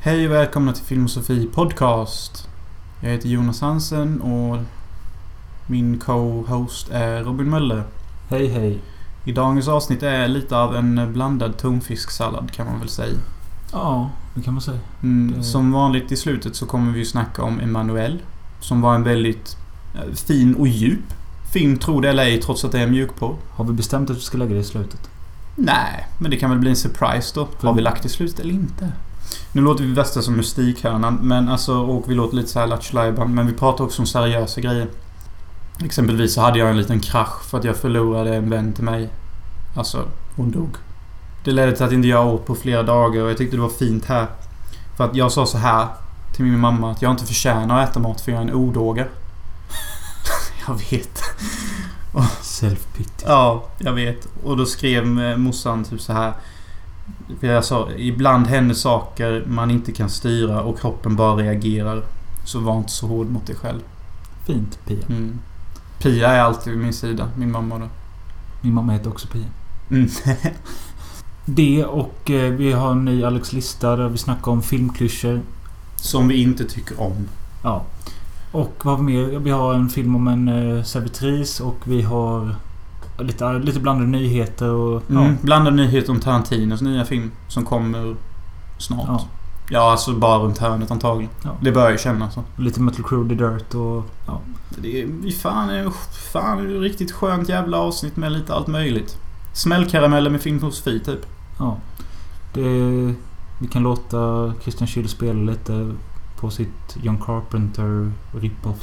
Hej och välkomna till Filmosofi Podcast. Jag heter Jonas Hansen och min co-host är Robin Möller. Hej hej. I dagens avsnitt är lite av en blandad tonfisksallad kan man väl säga. Ja, det kan man säga. Mm, Det- Som vanligt i slutet så kommer vi ju snacka om Emanuel. Som var en väldigt eh, fin och djup film, tro det eller ej, trots att det är mjuk på. Har vi bestämt att vi ska lägga det i slutet? Nej, men det kan väl bli en surprise då. Har vi lagt det i slutet eller inte? Nu låter vi värsta som mystikhörnan, men alltså, och vi låter lite såhär Lattjo men vi pratar också om seriösa grejer. Exempelvis så hade jag en liten krasch för att jag förlorade en vän till mig. Alltså, hon dog. Det ledde till att inte jag åt på flera dagar och jag tyckte det var fint här. För att jag sa så här till min mamma att jag inte förtjänar att äta mat för jag är en odåga. jag vet. Self-pity. Ja, jag vet. Och då skrev eh, morsan typ så här. För jag sa, ibland händer saker man inte kan styra och kroppen bara reagerar. Så var inte så hård mot dig själv. Fint, Pia. Mm. Pia är alltid vid min sida, min mamma då. Min mamma heter också Pia. Mm. Det och eh, vi har en ny Alex lista där vi snackar om filmklyschor. Som vi inte tycker om. Ja. Och vad har vi mer? Vi har en film om en eh, servitris och vi har lite, lite blandade nyheter och... Mm. Blandade nyheter om Tarantinos nya film som kommer snart. Ja. Ja, alltså bara runt hörnet antagligen. Ja. Det börjar ju kännas så. ja. Lite Metal Crew, The Dirt och... Ja. Det är fan, fan det är riktigt skönt jävla avsnitt med lite allt möjligt. Smällkarameller med filmfilosofi typ. ja. Det, vi kan låta Christian Schill spela lite på sitt John Carpenter rip-off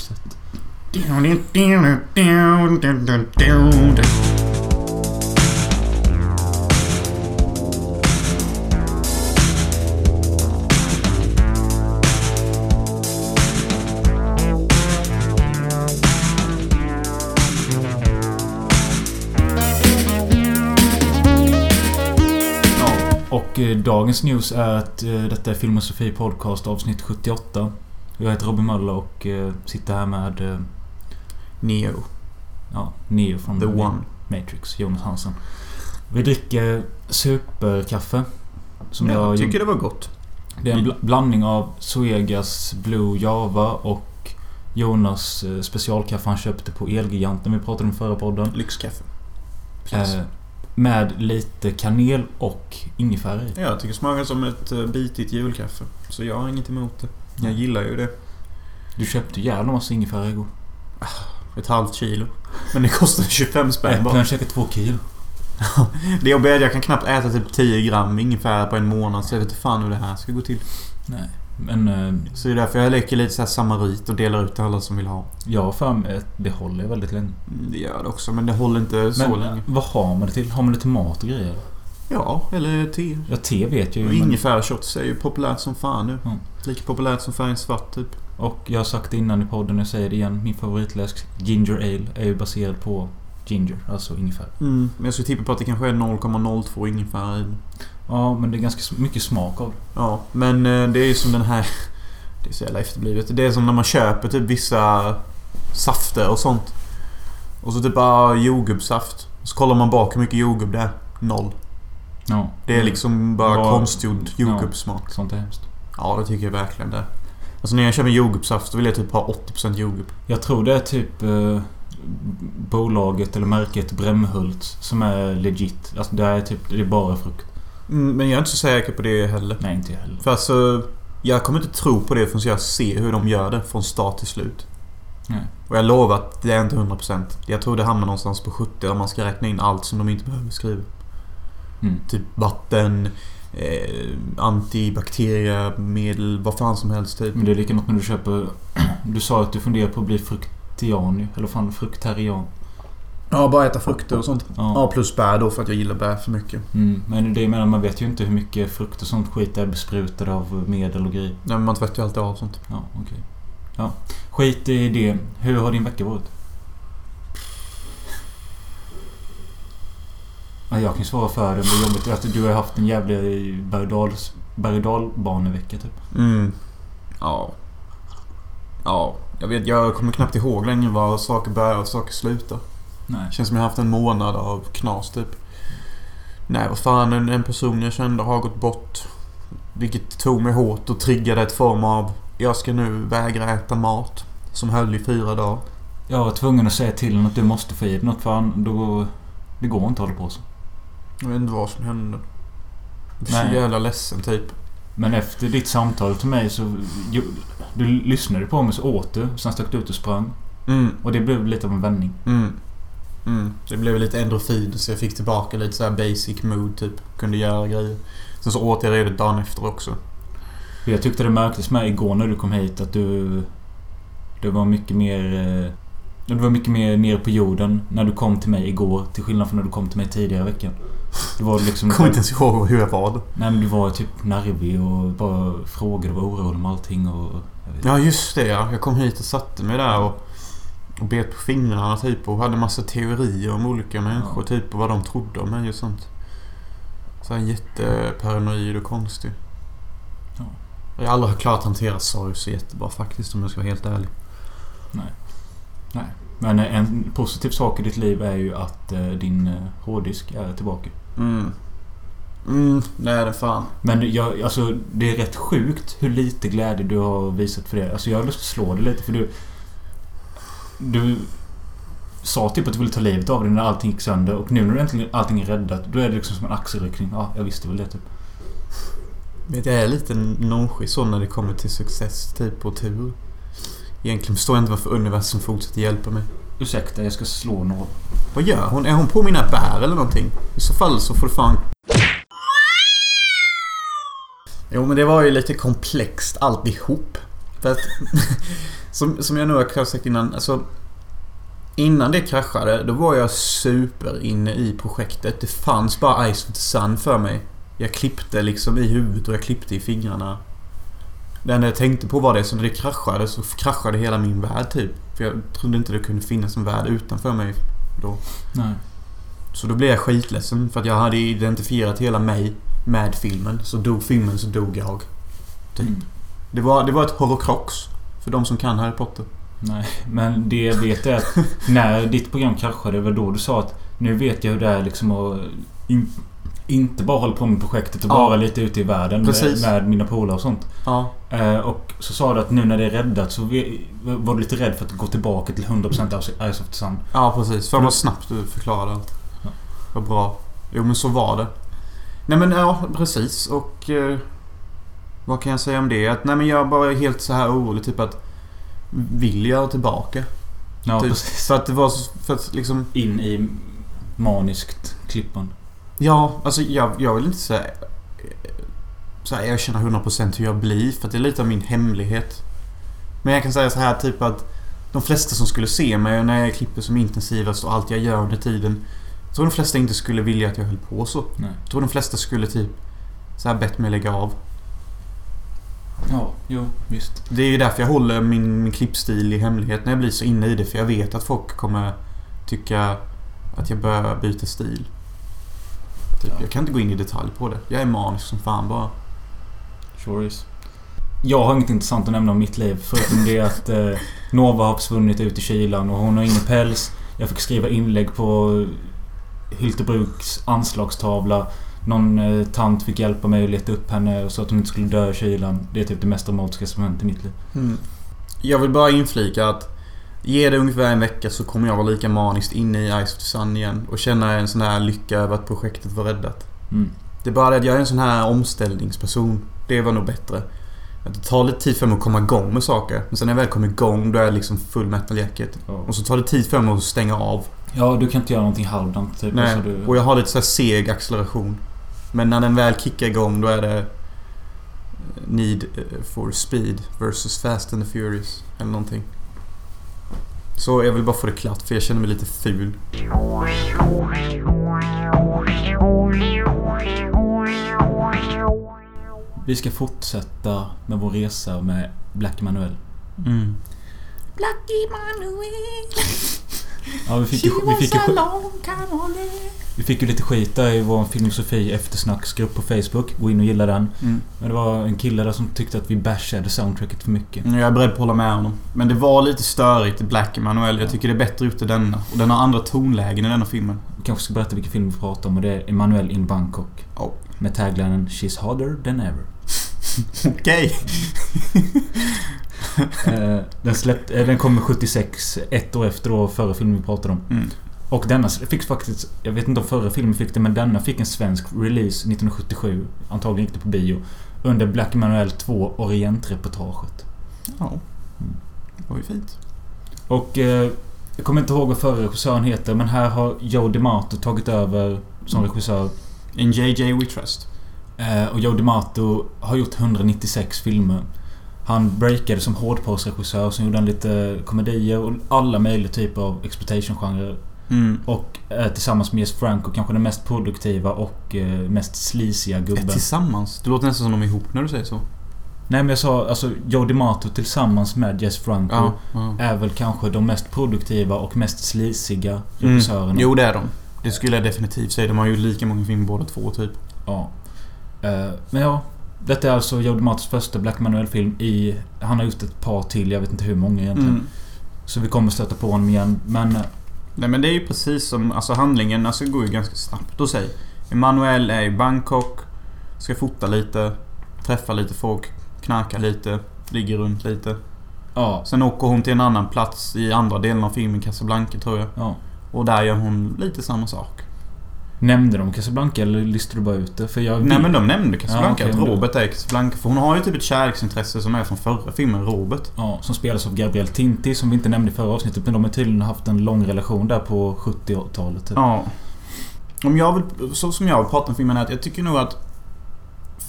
och eh, dagens news är att eh, detta är Filmosofi Podcast avsnitt 78. Jag heter Robin Möller och eh, sitter här med eh, Neo. ja, Neo från The One. Matrix, Jonas Hansen. Vi dricker superkaffe. Som jag jag tycker det var gott. Det är en bl- blandning av Zoegas Blue Java och Jonas eh, specialkaffe han köpte på Elgiganten vi pratade om förra podden. Lyxkaffe. Precis. Eh, med lite kanel och ingefära i. Jag tycker det smakar som ett uh, bitigt julkaffe. Så jag har inget emot det. Jag gillar ju det. Du köpte jävla massa ingefära igår. Ett halvt kilo. Men det kostar 25 spänn bara. Äpplen käkar två kilo. Det jobbiga är att jag kan knappt äta typ 10 gram ingefära på en månad. Så jag vet inte fan hur det här ska gå till. Nej. Men eh, Så det är därför jag leker lite så här samarit och delar ut till alla som vill ha. jag har för mig att det håller väldigt länge. Mm, Det gör det också, men det håller inte så Men länge. vad har man det till? Har man det till mat och grejer? Ja, eller te. Ja, te vet jag Och ju. Men, ingefärsshots är ju populärt som fan nu. Ja. Lika populärt som färgen svart typ. Och jag har sagt det innan i podden, jag säger det igen. Min favoritläsk, Ginger Ale, är ju baserad på ginger, alltså ingefära. Mm. Men jag skulle tippa på att det kanske är 0,02 ingefära i. Ja, men det är ganska mycket smak av det. Ja, men eh, det är ju som den här... Det är så jävla efterblivet. Det är som när man köper typ vissa safter och sånt. Och så typ bara jordgubbssaft. Och så kollar man bak hur mycket jordgubb det är. Noll. Ja. Det är liksom bara Bara- konstgjord jordgubbssmak. Sånt är hemskt. Ja, det tycker jag verkligen det. Alltså när jag köper jordgubbssaft så vill jag typ ha 80% jordgubb. Jag tror det är typ eh, bolaget eller märket Brämhult som är legit. Alltså det är typ, det är bara frukt. Mm, men jag är inte så säker på det heller. Nej, inte jag heller. För alltså... Jag kommer inte tro på det förrän jag ser hur de gör det från start till slut. Nej. Och jag lovar att det är inte 100%. Jag tror det hamnar någonstans på 70 om man ska räkna in allt som de inte behöver skriva. Mm. Typ vatten, eh, antibakteriemedel, vad fan som helst typ. Men det är likadant när du köper... Du sa att du funderar på att bli fruktian. Eller fan, fruktarian. Ja, bara äta frukter och sånt. Ja. Ja, plus bär då för att jag gillar bär för mycket. Mm. Men det menar, man vet ju inte hur mycket frukt och sånt skit är besprutade av medel och grejer. Nej, men man tvättar ju alltid av sånt. Ja, okej. Ja. Skit i det. Hur har din vecka varit? Ja, jag kan svara för det, men jobbigt att du har haft en berg och dals- berg och dalbanevecka typ. Mm. Ja. Ja. Jag vet, jag kommer knappt ihåg längre var saker börjar och saker slutar. Nej. Känns som jag haft en månad av knas typ. Nej, vad fan. En, en person jag kände har gått bort. Vilket tog mig hårt och triggade ett form av Jag ska nu vägra äta mat. Som höll i fyra dagar. Jag var tvungen att säga till honom att du måste få i dig något för han, då... Det går inte att hålla på så. Jag vet inte vad som hände. Jag är så jävla ledsen typ. Men efter ditt samtal till mig så... Du lyssnade på mig så åt du. Sen stack du ut och sprang. Mm, Och det blev lite av en vändning. mm, mm. Det blev lite endorfin så jag fick tillbaka lite så här basic mood typ. Kunde göra grejer. Sen så åt jag redan dagen efter också. Jag tyckte det märktes med igår när du kom hit att du... Du var mycket mer... eh, Du var mycket mer nere på jorden när du kom till mig igår. Till skillnad från när du kom till mig tidigare i veckan. Du var liksom... Kommer inte ens ihåg hur jag var. Nej men du var typ nervig och bara frågade och var orolig med allting och... Ja just det ja. Jag kom hit och satte mig där och, och bet på fingrarna typ och hade massa teorier om olika människor Ja. typ och vad de trodde om mig och sånt. Så här jätteparanoid och konstig. Ja. Jag har aldrig klarat att hantera sorg så jättebra faktiskt om jag ska vara helt ärlig. Men eh, en positiv sak i ditt liv är ju att eh, din eh, hårddisk är tillbaka. Mm. Mm, det är det fan. Men jag, alltså, det är rätt sjukt hur lite glädje du har visat för det. Alltså jag har lust att slå dig lite för du... Du sa typ att du ville ta livet av dig när allting gick sönder och nu när äntligen allting är räddat då är det liksom som en axelryckning. Ja, jag visste väl det typ. Vet, jag är lite nonchig så när det kommer till success typ och tur. Egentligen förstår jag inte varför universum fortsätter hjälpa mig. Ursäkta, jag ska slå några. Vad gör hon? Är hon på mina bär eller någonting? I så fall så får du fan... Jo men det var ju lite komplext alltihop. För att... som, som jag nu har sagt innan, alltså... Innan det kraschade, då var jag super inne i projektet. Det fanns bara Ice of the Sun för mig. Jag klippte liksom i huvudet och jag klippte i fingrarna. Det enda jag tänkte på var det, så när det kraschade så kraschade hela min värld typ. För jag trodde inte det kunde finnas en värld utanför mig då. Nej. Så då blev jag skitledsen för att jag hade identifierat hela mig med filmen. Så dog filmen så dog jag. Typ. Mm. Det var, det var ett horrocrox. För de som kan Harry Potter. Nej, men det jag vet är att när ditt program kraschade, det var då du sa att nu vet jag hur det är liksom att inte bara hålla på med projektet och Ja. bara lite ute i världen med, Precis. med mina polare och sånt. Ja. Eh, och så sa du att nu när det är räddat så vi, var du lite rädd för att gå tillbaka till 100% av Ice of the Sun. Ja, precis. Fan vad snabbt du förklarade allt. Ja. Vad bra. Jo, men så var det. Nej, men ja, precis. Och... Eh, vad kan jag säga om det? Att, nej, men jag bara är helt så här orolig. Typ att... Vill jag tillbaka? Ja, typ, precis. för att det var För att liksom... In i maniskt klippande. Ja, alltså jag, jag vill inte säga... Så här, erkänna 100% hur jag blir. För det är lite av min hemlighet. Men jag kan säga så här typ att... De flesta som skulle se mig när jag klipper som intensivast och allt jag gör under tiden. Jag tror de flesta inte skulle vilja att jag höll på så. Nej. Jag tror de flesta skulle typ... Så här bett mig lägga av. Ja, jo, visst. Det är ju därför jag håller min, min klippstil i hemlighet när jag blir så inne i det. För jag vet att folk kommer tycka att jag bör byta stil. Typ. Ja. Jag kan inte gå in i detalj på det. Jag är manisk som fan bara. Sure is. Jag har inget intressant att nämna om mitt liv förutom det att eh, Nova har försvunnit ut i kylan och hon har ingen päls. Jag fick skriva inlägg på Hyltebruks anslagstavla. Någon eh, tant fick hjälpa mig att leta upp henne så att hon inte skulle dö i kylan. Det är typ det mest dramatiska som hänt i mitt liv. Mm. Jag vill bara inflika att Ge det ungefär en vecka så kommer jag vara lika maniskt inne i Ice of the Sun igen och känna en sån här lycka över att projektet var räddat. Mm. Det är bara det att jag är en sån här omställningsperson. Det var nog bättre. Att det tar lite tid för mig att komma igång med saker. Men sen när jag väl kommer igång då är jag liksom full metal jacket. Ja. Och så tar det tid för mig att stänga av. ja, du kan inte göra någonting halvdant typ. Nej, Alltså, du... och jag har lite så här seg acceleration. Men när den väl kickar igång då är det... Need eh, for speed versus fast and the furious. Eller någonting. Så jag vill bara få det klart för jag känner mig lite ful. Vi ska fortsätta med vår resa med Black Emanuel. Mm. Black Emanuel, Ja, vi fick ju, vi fick ju, vi fick ju lite skit där i vår filosofi eftersnacksgrupp på Facebook. Gå in och gilla den. Mm. Men det var en kille där som tyckte att vi bashade soundtracket för mycket. Jag är beredd på att hålla med honom. Men det var lite störigt i Black Emanuel. Jag tycker det är bättre ute i denna. Och den har andra tonlägen i denna filmen. Vi kanske ska berätta vilken film vi pratar om och det är Emanuel in Bangkok. Ja. Med taglinen 'She's hotter than ever'. Okej. Eh, den, släpp, eh, den kom 76, ett år efter då förra filmen vi pratade om. Mm. Och denna fick faktiskt... Jag vet inte om förra filmen fick det, men denna fick en svensk release 1977. Antagligen gick det på bio. Under Black Manuel 2 Orientreportaget. Ja. Det var ju fint. Och eh, jag kommer inte ihåg vad förra regissören heter, men här har Joe D'Amato tagit över som Mm. regissör. In JJ We Trust. Eh, och Joe D'Amato har gjort 196 filmer. Han breakade som hårdpostregissör, som gjorde han lite komedier och alla möjliga typer av exploitation-genrer. Mm. Och är tillsammans med Jess Franco kanske den mest produktiva och eh, mest sleaziga gubben. Tillsammans. Det låter nästan som de är ihop när du säger så. Nej men jag sa alltså Joe D'Amato tillsammans med Jess Franco Ja. ja. är väl kanske de mest produktiva och mest sleaziga Mm. regissörerna. Jo, det är de. Det skulle jag definitivt säga. De har ju lika många filmer båda två, typ. Ja. Eh, men ja. Detta är alltså Joe D'Amatos första Black Manuel-film i... Han har gjort ett par till, jag vet inte hur många egentligen. Mm. Så vi kommer stöta på honom igen. Men... eh, Nej men det är ju precis som, alltså handlingen alltså, går ju ganska snabbt att säga. Emanuel är i Bangkok. Ska fota lite. Träffa lite folk. Knarka lite. Ligger runt lite. Ja. Sen åker hon till en annan plats i andra delen av filmen, Casablanca tror jag. ja. Och där gör hon lite samma sak. Nämnde de Casablanca eller listade du bara ut det? För jag... Nej men de nämnde Casablanca. Ja, okej, att Robert är Casablanca. För hon har ju typ ett kärleksintresse som är från förra filmen, Robert. Ja, som spelas av Gabriel Tinti som vi inte nämnde i förra avsnittet. Men de har tydligen haft en lång relation där på 70-talet. Typ. Ja. Om jag vill, så som jag vill prata om filmen är att jag tycker nog att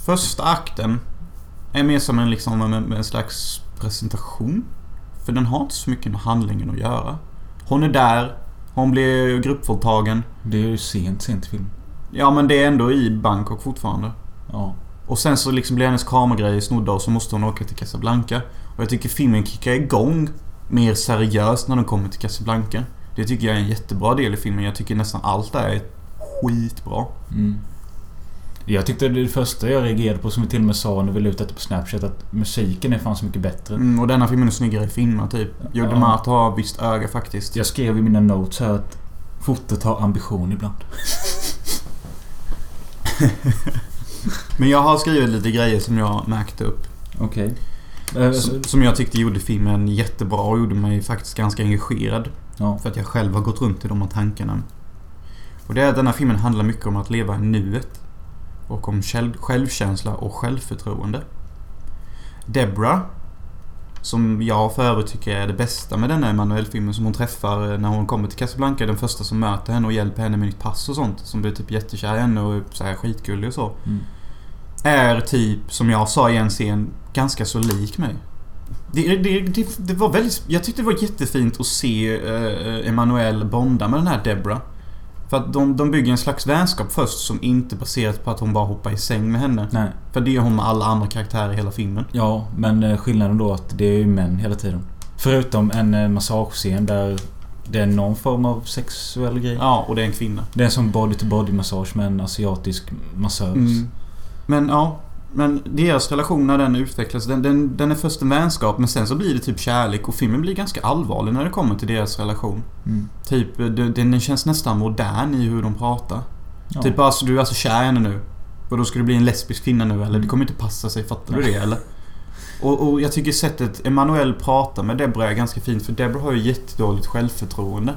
första akten är mer som en, liksom, en, en slags presentation. För den har inte så mycket med handlingen att göra. Hon är där. Hon blir gruppvåldtagen. Det är ju sent, sent film. Ja men det är ändå i Bangkok fortfarande. Ja. Och sen så liksom blir hennes kameragrejer snodda och så måste hon åka till Casablanca. Och jag tycker filmen kickar igång mer seriöst när de kommer till Casablanca. Det tycker jag är en jättebra del i filmen. Jag tycker nästan allt är skitbra. Mm. Jag tyckte det första jag reagerade på, som vi till och med sa när vi lutade på Snapchat, att musiken är fan så mycket bättre. Mm, och denna filmen är snyggare i filmer typ. Joe Ja. D'Amato har visst öga faktiskt. Jag skrev i mina notes här att fotot har ambition ibland. Men jag har skrivit lite grejer som jag märkte upp. Okej. Eh, Som, som jag tyckte gjorde filmen jättebra och gjorde mig faktiskt ganska engagerad. Ja. För att jag själv har gått runt i de här tankarna. Och det är att denna filmen handlar mycket om att leva i nuet. Och om själv, självkänsla och självförtroende. Debra, som jag för övrigt tycker är det bästa med denna Emanuel-filmen som hon träffar när hon kommer till Casablanca. Den första som möter henne och hjälper henne med nytt pass och sånt. Som blir typ jättekär i henne och så här skitgullig och så. Mm. Är typ, som jag sa i en scen, ganska så lik mig. Det, det, det, det var väldigt... Jag tyckte det var jättefint att se uh, Emanuel bonda med den här Debra. För att de, de bygger en slags vänskap först som inte baseras på att hon bara hoppar i säng med henne. Nej. För det gör hon med alla andra karaktärer i hela filmen. Ja, men eh, skillnaden då att det är ju män hela tiden. Förutom en eh, massagescen där det är någon form av sexuell grej. Ja, och det är en kvinna. Det är en sån body-to-body massage med en asiatisk massös. Mm. Men ja, men deras relation när den utvecklas, den, den, den är först en vänskap men sen så blir det typ kärlek och filmen blir ganska allvarlig när det kommer till deras relation. Mm. Typ, den, den känns nästan modern i hur de pratar. Ja. Typ alltså, du är alltså kär i henne nu. Och då ska du bli en lesbisk kvinna nu eller? Det Mm. kommer inte passa sig, fattar du det eller? Och, och jag tycker sättet Emanuel pratar med Debra är ganska fint för Debra har ju jättedåligt självförtroende.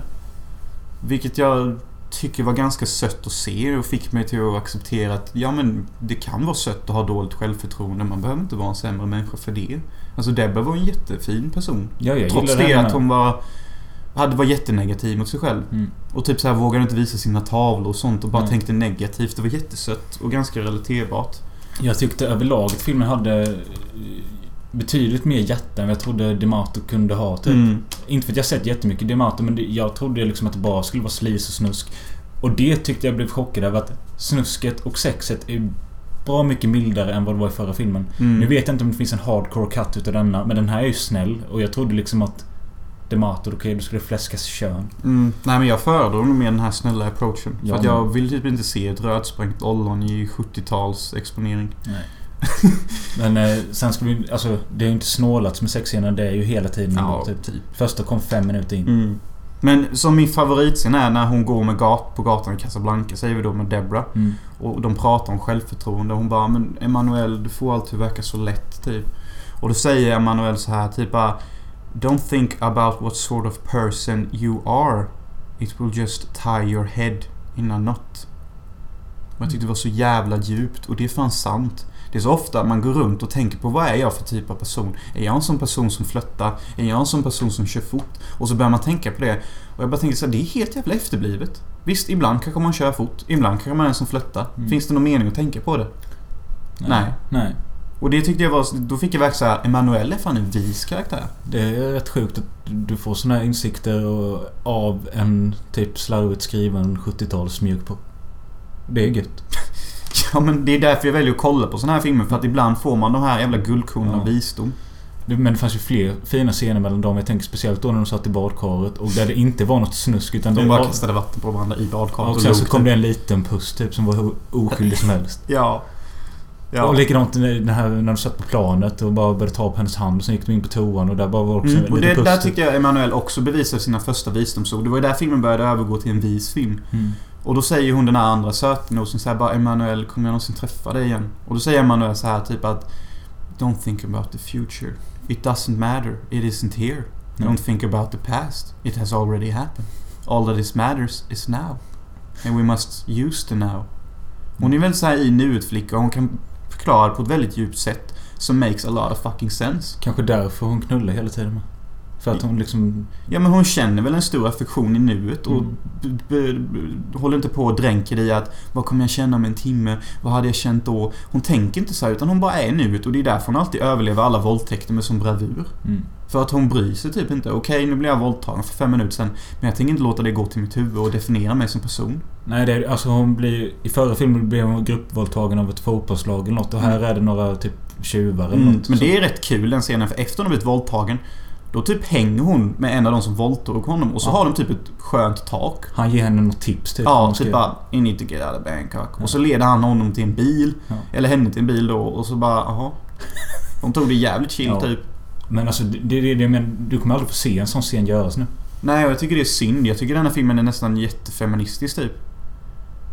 Vilket jag tycker var ganska sött att se och fick mig till att acceptera att ja men det kan vara sött att ha dåligt självförtroende. Man behöver inte vara en sämre människa för det. Alltså Debra var en jättefin person. Ja, jag Trots det att hon var... Hade var jättenegativ mot sig själv. Mm. Och typ så här vågade inte visa sina tavlor och sånt och bara Mm. tänkte negativt. Det var jättesött och ganska relaterbart. Jag tyckte överlag att filmen hade betydligt mer hjärta än vad jag trodde Demato kunde ha. Typ. Mm. Inte för att jag sett jättemycket Demato men jag trodde liksom att det bara skulle vara slis och snusk. Och det tyckte jag blev chockad över att snusket och sexet är bra mycket mildare än vad det var i förra filmen. Mm. Nu vet jag inte om det finns en hardcore cut utav denna men den här är ju snäll och jag trodde liksom att Demato, okej då skulle det fläskas kön. Mm. Nej men jag föredrar nog mer den här snälla approachen. Ja, för att jag vill typ inte se ett rödsprängt ollon i 70-tals exponering. Nej. men eh, sen ska vi... Alltså det är ju inte snålats med sexscener. Det är ju hela tiden ändå, typ. typ. Första kom fem minuter in. Mm. Men som min favoritscen är när hon går med gat på gatan i Casablanca, säger vi då med Debra. Mm. Och de pratar om självförtroende. Hon bara Men Emanuel, du får alltid verka så lätt, typ. Och då säger Emanuel så här, typ bara Don't think about what sort of person you are. It will just tie your head in a knot. Och jag tyckte det var så jävla djupt. Och det är fan sant. Det är så ofta man går runt och tänker på vad är jag för typ av person? Är jag en sån person som flörtar? Är jag en sån person som kör fort? Och så börjar man tänka på det. Och jag bara tänker så här, det är helt jävla efterblivet. Visst, ibland kanske man kör fort. Ibland kanske man är en som flörtar. Mm. Finns det någon mening att tänka på det? Nej. Nej. Och det tyckte jag var... Då fick jag verkligen såhär, Emanuel är fan en vis karaktär. Det är rätt sjukt att du får såna här insikter av en typ slarvigt skriven 70-tals mjukpop. Det är gött. Ja men det är därför jag väljer att kolla på såna här filmer. För att ibland får man de här jävla guldkornen Ja. visdom. Men det fanns ju fler fina scener mellan dem. Jag tänker speciellt då när de satt i badkaret och där det inte var något snusk utan De bara var... kastade vatten på varandra i badkaret Och sen så log kom typ. det en liten puss typ som var hur oskyldig som helst. Ja. Ja. Och likadant när, den här, när de satt på planet och bara började ta på hennes hand och sen gick de in på toan och där bara var också Mm, en och liten det, puss. där tyckte jag Emanuel också bevisade sina första visdomsord. Det var ju där filmen började övergå till en vis film. Mm. Och då säger hon den här andra sötnosen såhär bara Emanuel, kommer jag någonsin träffa dig igen? Och då säger Emanuel så här typ att Don't think about the future. It doesn't matter. It isn't here. Mm. Don't think about the past. It has already happened. All that is matters is now. And we must use the now. Hon är väl så här i nuet flicka och hon kan förklara på ett väldigt djupt sätt. Som makes a lot of fucking sense. Kanske därför hon knullar hela tiden med. För att hon liksom... Ja men hon känner väl en stor affektion i nuet och Mm. håller inte på och dränker i att vad kommer jag känna om en timme? Vad hade jag känt då? Hon tänker inte så här, utan hon bara är i nuet och det är därför hon alltid överlever alla våldtäkter med sån bravur. Mm. För att hon bryr sig typ inte. Okej, nu blev jag våldtagen för fem minuter sedan. Men jag tänker inte låta det gå till mitt huvud och definiera mig som person. Nej, det är, alltså hon blir... I förra filmen blev hon gruppvåldtagen av ett fotbollslag eller något och här är det några typ tjuvar eller Mm, något. men det är rätt kul den scenen för efter hon har blivit våldtagen då typ hänger hon med en av de som våldtog honom och så Ja. har de typ ett skönt tak. Han ger henne något tips typ. Ja, typ bara You need to get out of Bangkok. Ja. Och så leder han honom till en bil. Ja. Eller henne till en bil då och så bara, jaha. De tog det jävligt chill typ. Men alltså, det, det, det, men du kommer aldrig få se en sån scen göras nu. Nej, och jag tycker det är synd. Jag tycker den här filmen är nästan jättefeministisk typ.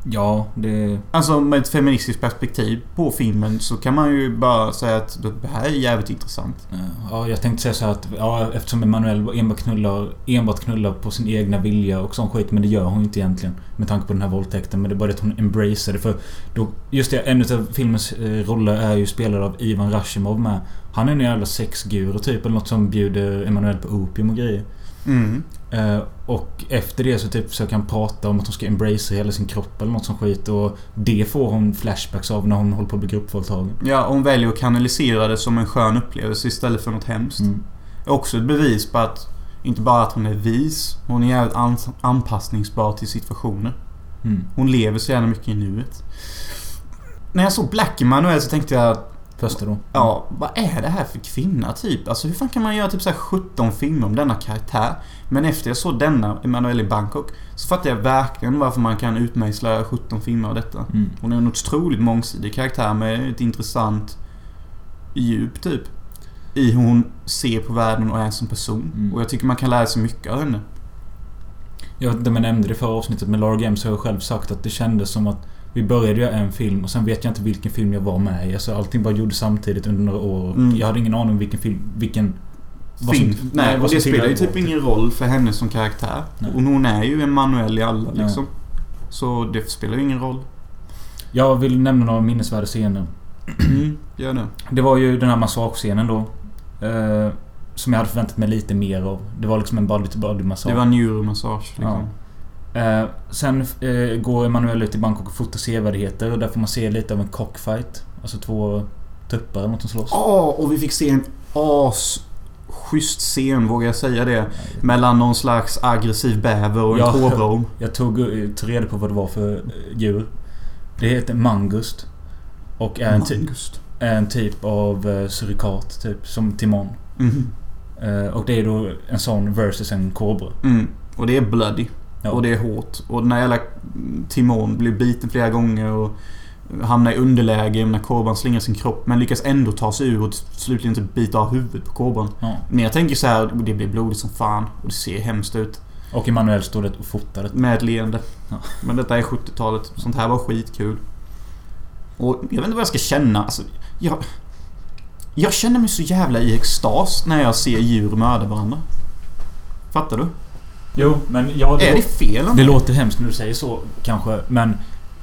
Ja, det... Alltså med ett feministiskt perspektiv på filmen så kan man ju bara säga att det här är jävligt intressant. Ja, jag tänkte säga så här att ja, eftersom Emanuel enbart knullar, enbart knullar på sin egna vilja och sån skit. Men det gör hon ju inte egentligen. Med tanke på den här våldtäkten. Men det är bara det att hon embracear det. För då, just det, en av filmens eh, roller är ju spelad av Ivan Rashimov med. Han är en jävla sexguru typ. Eller något som bjuder Emanuel på opium och grejer. Mm. Eh, och efter det så typ försöker han prata om att hon ska embracea hela sin kropp eller något som skit. Och det får hon flashbacks av när hon håller på att bli gruppvåldtagen. Ja, hon väljer att kanalisera det som en skön upplevelse istället för något hemskt. Mm. Också ett bevis på att inte bara att hon är vis, hon är jävligt ans- anpassningsbar till situationer. Mm. Hon lever så jävla mycket i nuet. När jag såg Black Emanuel så tänkte jag Första då. Ja, vad är det här för kvinna typ? Alltså hur fan kan man göra typ så här 17 filmer om denna karaktär? Men efter jag såg denna, Emanuel i Bangkok, så fattade jag verkligen varför man kan utmejsla 17 filmer av detta. Mm. Hon är en otroligt mångsidig karaktär med ett intressant djup typ. I hur hon ser på världen och är som person. Mm. Och jag tycker man kan lära sig mycket av henne. Jag vet inte om jag nämnde det i förra avsnittet med Laura Games har jag själv sagt att det kändes som att vi började göra en film och sen vet jag inte vilken film jag var med i. Alltså allting bara gjordes samtidigt under några år. Mm. Jag hade ingen aning om vilken film... Vilken... som- Nej, vad och det spelar ju typ ingen roll för henne som karaktär. Nej. Och hon är ju en manuell i alla Ja. liksom. Så det spelar ju ingen roll. Jag vill nämna några minnesvärda scener. Mm, gör det. Det var ju den här massagescenen då. Eh, som jag hade förväntat mig lite mer av. Det var liksom en body-to-body-massage. Det var neuromassage liksom. Eh, sen eh, går Emanuel ut i Bangkok och fotar sevärdheter och där får man se lite av en cockfight. Alltså två tuppar eller något som slåss. Ja, och vi fick se en as schysst scen, vågar jag säga det. Mellan någon slags aggressiv bäver och en Ja. kobraorm. Jag tog, eh, tog reda på vad det var för eh, djur. Det heter mangust. Och är en, Mangust. är en typ av eh, surikat, typ. Som timon. Eh, och det är då en sån versus en kobra. Mm. Och det är bloody. Ja. Och det är hårt. Och den här jävla Timon blir biten flera gånger och hamnar i underläge när kobran slingar sin kropp. Men lyckas ändå ta sig ur och slutligen typ bita av huvudet på kobran. Ja. Men jag tänker så här, det blir blodigt som fan och det ser hemskt ut. Och Emanuel står det och fotar det. Med ett leende. Ja. Men detta är 70-talet. Sånt här var skitkul. Och jag vet inte vad jag ska känna. Alltså, jag... Jag känner mig så jävla i extas när jag ser djur mörda varandra. Fattar du? Jo, men ja, är det fel? Det låter hemskt när du säger så kanske, men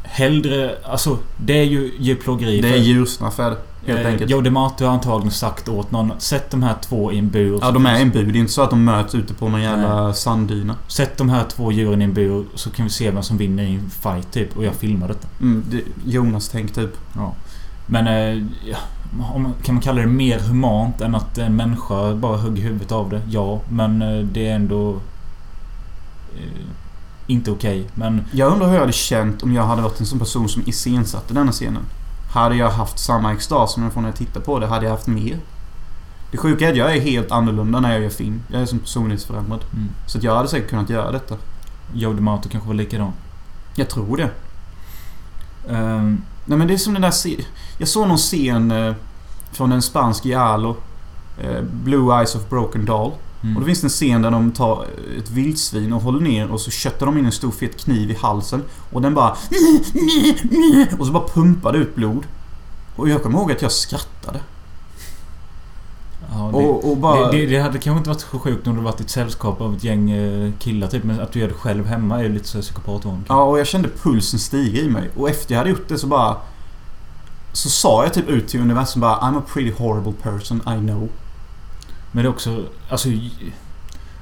hellre... Alltså, det är ju djurplågeri. Det är det. Helt eh, enkelt. Joe DeMato har antagligen sagt åt någon Sätt de här två i en bur. Ja, de är en bur. Det är inte så att de möts ute på någon jävla sanddyna. Sätt de här två djuren i en bur så kan vi se vem som vinner i en fight typ. Och jag filmar detta. Mm, det, Jonas tänk typ. Men eh, ja, om, kan man kalla det mer humant än att en människa bara hugger huvudet av det? Ja, men eh, det är ändå... Eh, inte okej. Men Jag undrar hur jag hade känt om jag hade varit en sån person som iscensatte denna scenen. Hade jag haft samma extas som jag får när jag tittar på det? Hade jag haft mer? Det sjuka är att jag är helt annorlunda när jag gör film. Jag är som personlighetsförändrad. mm, Så att jag hade säkert kunnat göra detta. Joe DeMato kanske var likadan. Jag tror det. Ehm, Nej men det är som den där Jag såg någon scen eh, från en spansk giallo. Eh, Blue Eyes of Broken Doll. Mm. Och då finns det en scen där de tar ett vildsvin och håller ner och så köttar de in en stor fet kniv i halsen. Och den bara... Och så bara pumpar det ut blod. Och jag kommer ihåg att jag skrattade. ja, det, Och, och bara... det, det, det hade kanske inte varit så sjukt om du varit i ett sällskap av ett gäng eh, killar typ. Men att du gör det själv hemma är ju lite så psykopatvarning. Ja, och jag kände pulsen stiga i mig. Och efter jag hade gjort det så bara... Så sa jag typ ut till universum bara I'm a pretty horrible person, I know. Men det är också... Alltså...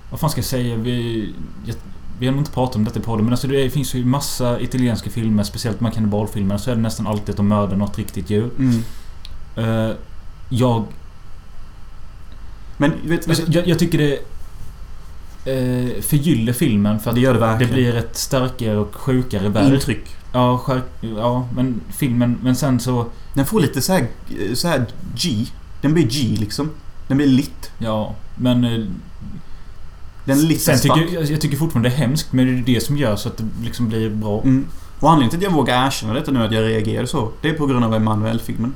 Vad fan ska jag säga? Vi... Jag, vi har nog inte pratat om detta i podden men alltså det finns ju massa italienska filmer, speciellt de här kannibalfilmerna, så är det nästan alltid att de mördar något riktigt djur. Mm. Eh, jag, Men vet alltså, jag... Jag tycker det uh, förgyller filmen för att Det gör det det blir ett starkare och sjukare verk. Intryck. Ja, skär, ja, men filmen... Men sen så... Den får lite så här, så här G. Den blir G liksom. Den blir lit. Ja, men... eh, Den är Sen tycker jag, jag tycker fortfarande det är hemskt, men det är det som gör så att det liksom blir bra. Mm. Och anledningen till att jag vågar erkänna detta nu, att jag reagerade så, det är på grund av Emanuel-filmen.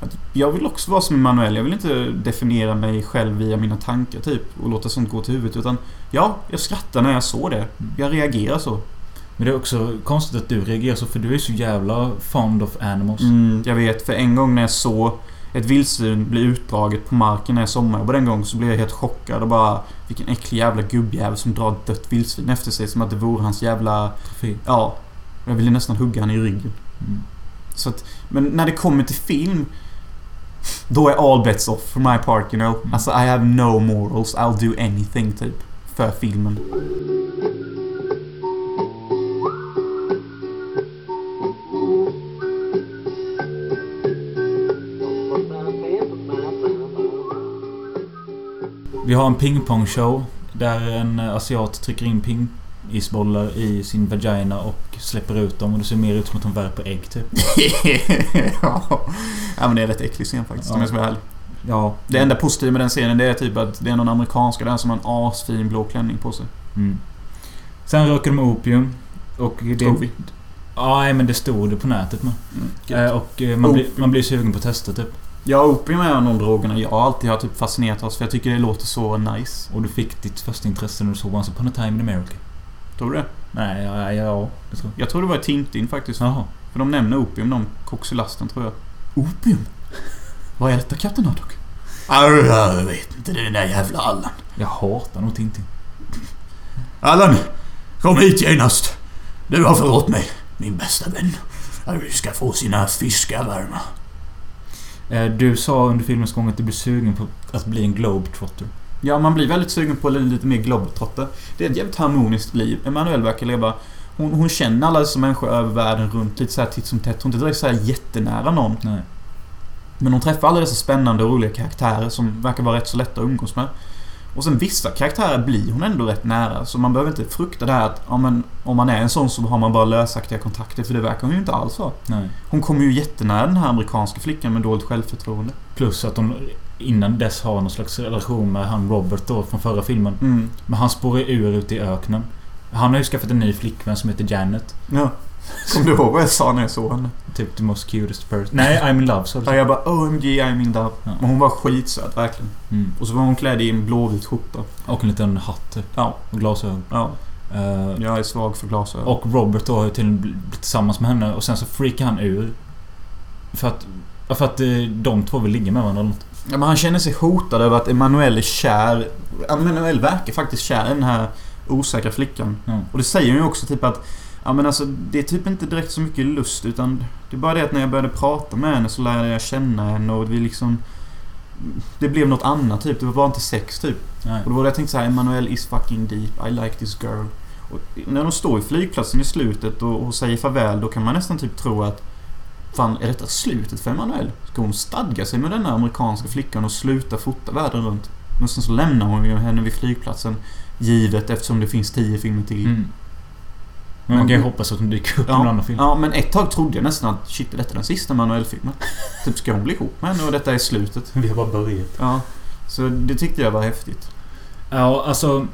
Att Jag vill också vara som Emanuel. Jag vill inte definiera mig själv via mina tankar typ och låta sånt gå till huvudet. Utan ja, jag skrattar när jag såg det. Jag reagerar så. Men det är också konstigt att du reagerar så, för du är så jävla fond of animals. Mm, jag vet, för en gång när jag såg ett vildsvin bli utdraget på marken när jag sommarjobbade en gång så blev jag helt chockad och bara Vilken äcklig jävla gubbjävel som drar ett dött vildsvin efter sig som att det vore hans jävla... Ja. Jag ville nästan hugga han i ryggen. Mm. Så att, men när det kommer till film Då är all bets off for my part you know. Mm. Alltså I have no morals. I'll do anything typ. För filmen. Vi har en pingpongshow där en eh, asiat trycker in pingisbollar i sin vagina och släpper ut dem och det ser mer ut som att hon värper ägg typ. ja. ja men det är rätt äcklig scen faktiskt om Ja. jag ska vara ärlig. Ja. Det enda positiva med den scenen det är typ att det är någon amerikanska där som har en asfin blå klänning på sig. Mm. Sen röker de opium. Och det... Vi. Ja, men det stod det på nätet man. Mm. Eh, och eh, man, blir, man blir sugen på att testa typ. Ja, opium är en av de drogerna jag alltid har typ fascinerat oss för jag tycker det låter så nice. Och du fick ditt första intresse när du såg Once upon a time in America. Tror du det? Nej, ja, ja, ja det tror jag. Jag tror det var i Tintin faktiskt. Jaha. För de nämner opium, de koxylasten tror jag. Opium? Vad är detta Kapten Haddock? Jag vet inte, det är den där jävla Allan. Jag hatar nog Tintin. Allan! Kom hit genast! Du har förrått mig, min bästa vän. Du ska få sina fiskar varma. Eh, Du sa under filmens gång att du blev sugen på att bli en globetrotter. Ja, man blir väldigt sugen på lite mer globetrotter. Det är ett jävligt harmoniskt liv. Emanuel verkar leva... Hon, hon känner alla dessa människor över världen runt lite så här titt som tätt. Hon är inte direkt så här jättenära någon. Nej. Men hon träffar alla dessa spännande och roliga karaktärer som verkar vara rätt så lätta att umgås med. Och sen vissa karaktärer blir hon ändå rätt nära. Så man behöver inte frukta det här att ja, men, om man är en sån så har man bara lösaktiga kontakter. För det verkar hon ju inte alls ha. Nej. Hon kommer ju jättenära den här amerikanska flickan med dåligt självförtroende. Plus att hon innan dess har någon slags relation med han Robert då från förra filmen. Mm. Men han spårar ur ute i öknen. Han har ju skaffat en ny flickvän som heter Janet. Ja. Kommer du ihåg vad jag sa när jag såg henne? Typ the most cutest person. Nej, I'm in love sa. Ja, jag bara OMG I'm in love. Ja. Men hon var skitsöt verkligen. Mm. Och så var hon klädd i en blåvit skjorta. Och en liten hatt typ. Ja. Och glasögon. Ja. Eh, Jag är svag för glasögon. och Robert då har ju tydligen blivit tillsammans med henne och sen så freakar han ur. För att... För att eh, de två vill ligga med varandra eller något. Ja, men han känner sig hotad över att Emanuel är kär. Emanuel verkar faktiskt kär i den här osäkra flickan. Ja. Och det säger ju också typ att Ja men alltså det är typ inte direkt så mycket lust utan Det är bara det att när jag började prata med henne så lärde jag känna henne och vi liksom Det blev något annat typ. Det var bara inte sex typ. Nej. Och då var det jag tänkte så här, Emanuel is fucking deep. I like this girl. Och när de står i flygplatsen i slutet och, och säger farväl då kan man nästan typ tro att Fan, är detta slutet för Emanuel? Ska hon stadga sig med den här amerikanska flickan och sluta fota världen runt? Men sen så lämnar hon ju henne vid flygplatsen Givet eftersom det finns tio filmer till. Mm. Men man kan ju hoppas att hon dyker upp i någon Ja, annan film. ja, men ett tag trodde jag nästan att shit, är detta den sista Emanuel-filmen? typ, ska hon bli ihop med henne och detta är slutet? Vi har bara börjat. Ja. Så det tyckte jag var häftigt. Ja, alltså...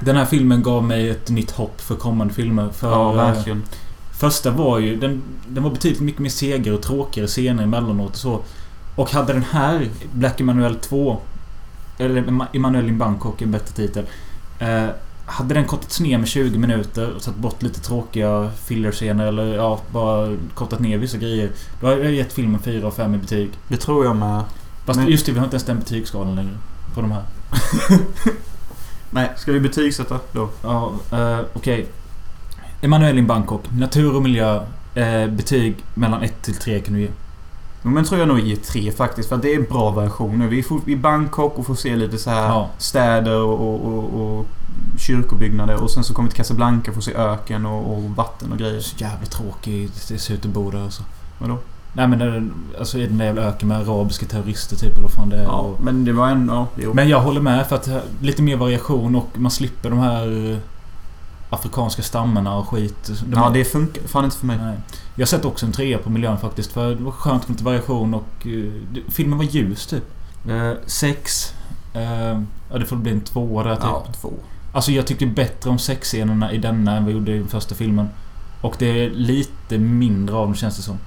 Den här filmen gav mig ett nytt hopp för kommande filmer. För, Ja, eh, verkligen. Första var ju... Den, den var betydligt mycket mer segare och tråkigare scener emellanåt och så. Och hade den här, Black Emanuel 2... Eller Ema- Emanuel in Bangkok, en bättre titel. Eh, hade den kortats ner med 20 minuter och tagit bort lite tråkiga fillerscener eller ja, bara kortat ner vissa grejer. Då hade jag gett filmen 4 av 5 i betyg. Det tror jag med. Fast Men- just det, vi har inte ens den betygsskalan längre. På de här. Nej, ska vi betygsätta då? Ja, eh, okej. Emanuel in Bangkok. Natur och miljö. Eh, betyg mellan 1 till 3 kan du ge. Jo, Men tror jag nog ger tre faktiskt. För det är bra versioner. Vi är i Bangkok och får se lite så här Ja. städer och, och, och, kyrkobyggnader. Och sen så kommer vi till Casablanca och får se öken och, och vatten och grejer. Så jävla tråkigt det ser ut att bo där alltså. Vadå? Nej men det, alltså i den där jävla öken med arabiska terrorister typ eller vad fan det är. Ja, och, men det var en... Ja, men jag håller med för att eh, lite mer variation och man slipper de här eh, afrikanska stammarna och skit. De ja, det funkar fan inte för mig. Nej. Jag sett också en trea på miljön faktiskt. För det var skönt med lite variation och det- filmen var ljus typ. Eh, sex. Eh, ja, det får bli en tvåa där typ. Ja, två. Alltså jag tyckte bättre om sexscenerna i denna än vad jag gjorde i den första filmen. Och det är lite mindre av dem känns det som.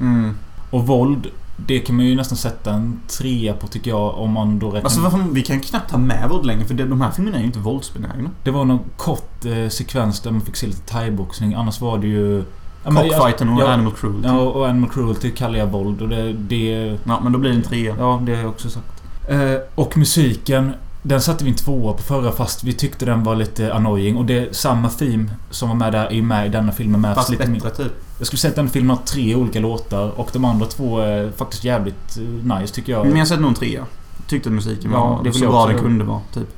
Mm. Och våld. Det kan man ju nästan sätta en trea på tycker jag om man då räknar... Alltså varför, vi kan knappt ha med våld längre för de här filmerna är ju inte våldsbenägna. Det var någon kort eh, sekvens där man fick se lite thaiboxning. Annars var det ju... Cockfighten och ja, Animal Cruelty. Ja, och Animal Cruelty kallar jag våld och det... det Ja, men då blir det en trea. Ja, det har jag också sagt. Eh, och musiken. Den satte vi en tvåa på förra fast vi tyckte den var lite annoying. Och det är samma theme som var med där är med i denna filmen med. Fast lite bättre typ. Jag skulle säga att den filmen har tre olika låtar och de andra två är faktiskt jävligt eh, nice tycker jag. Men jag sätter nog en trea. Tyckte musiken var det så bra den kunde vara, typ.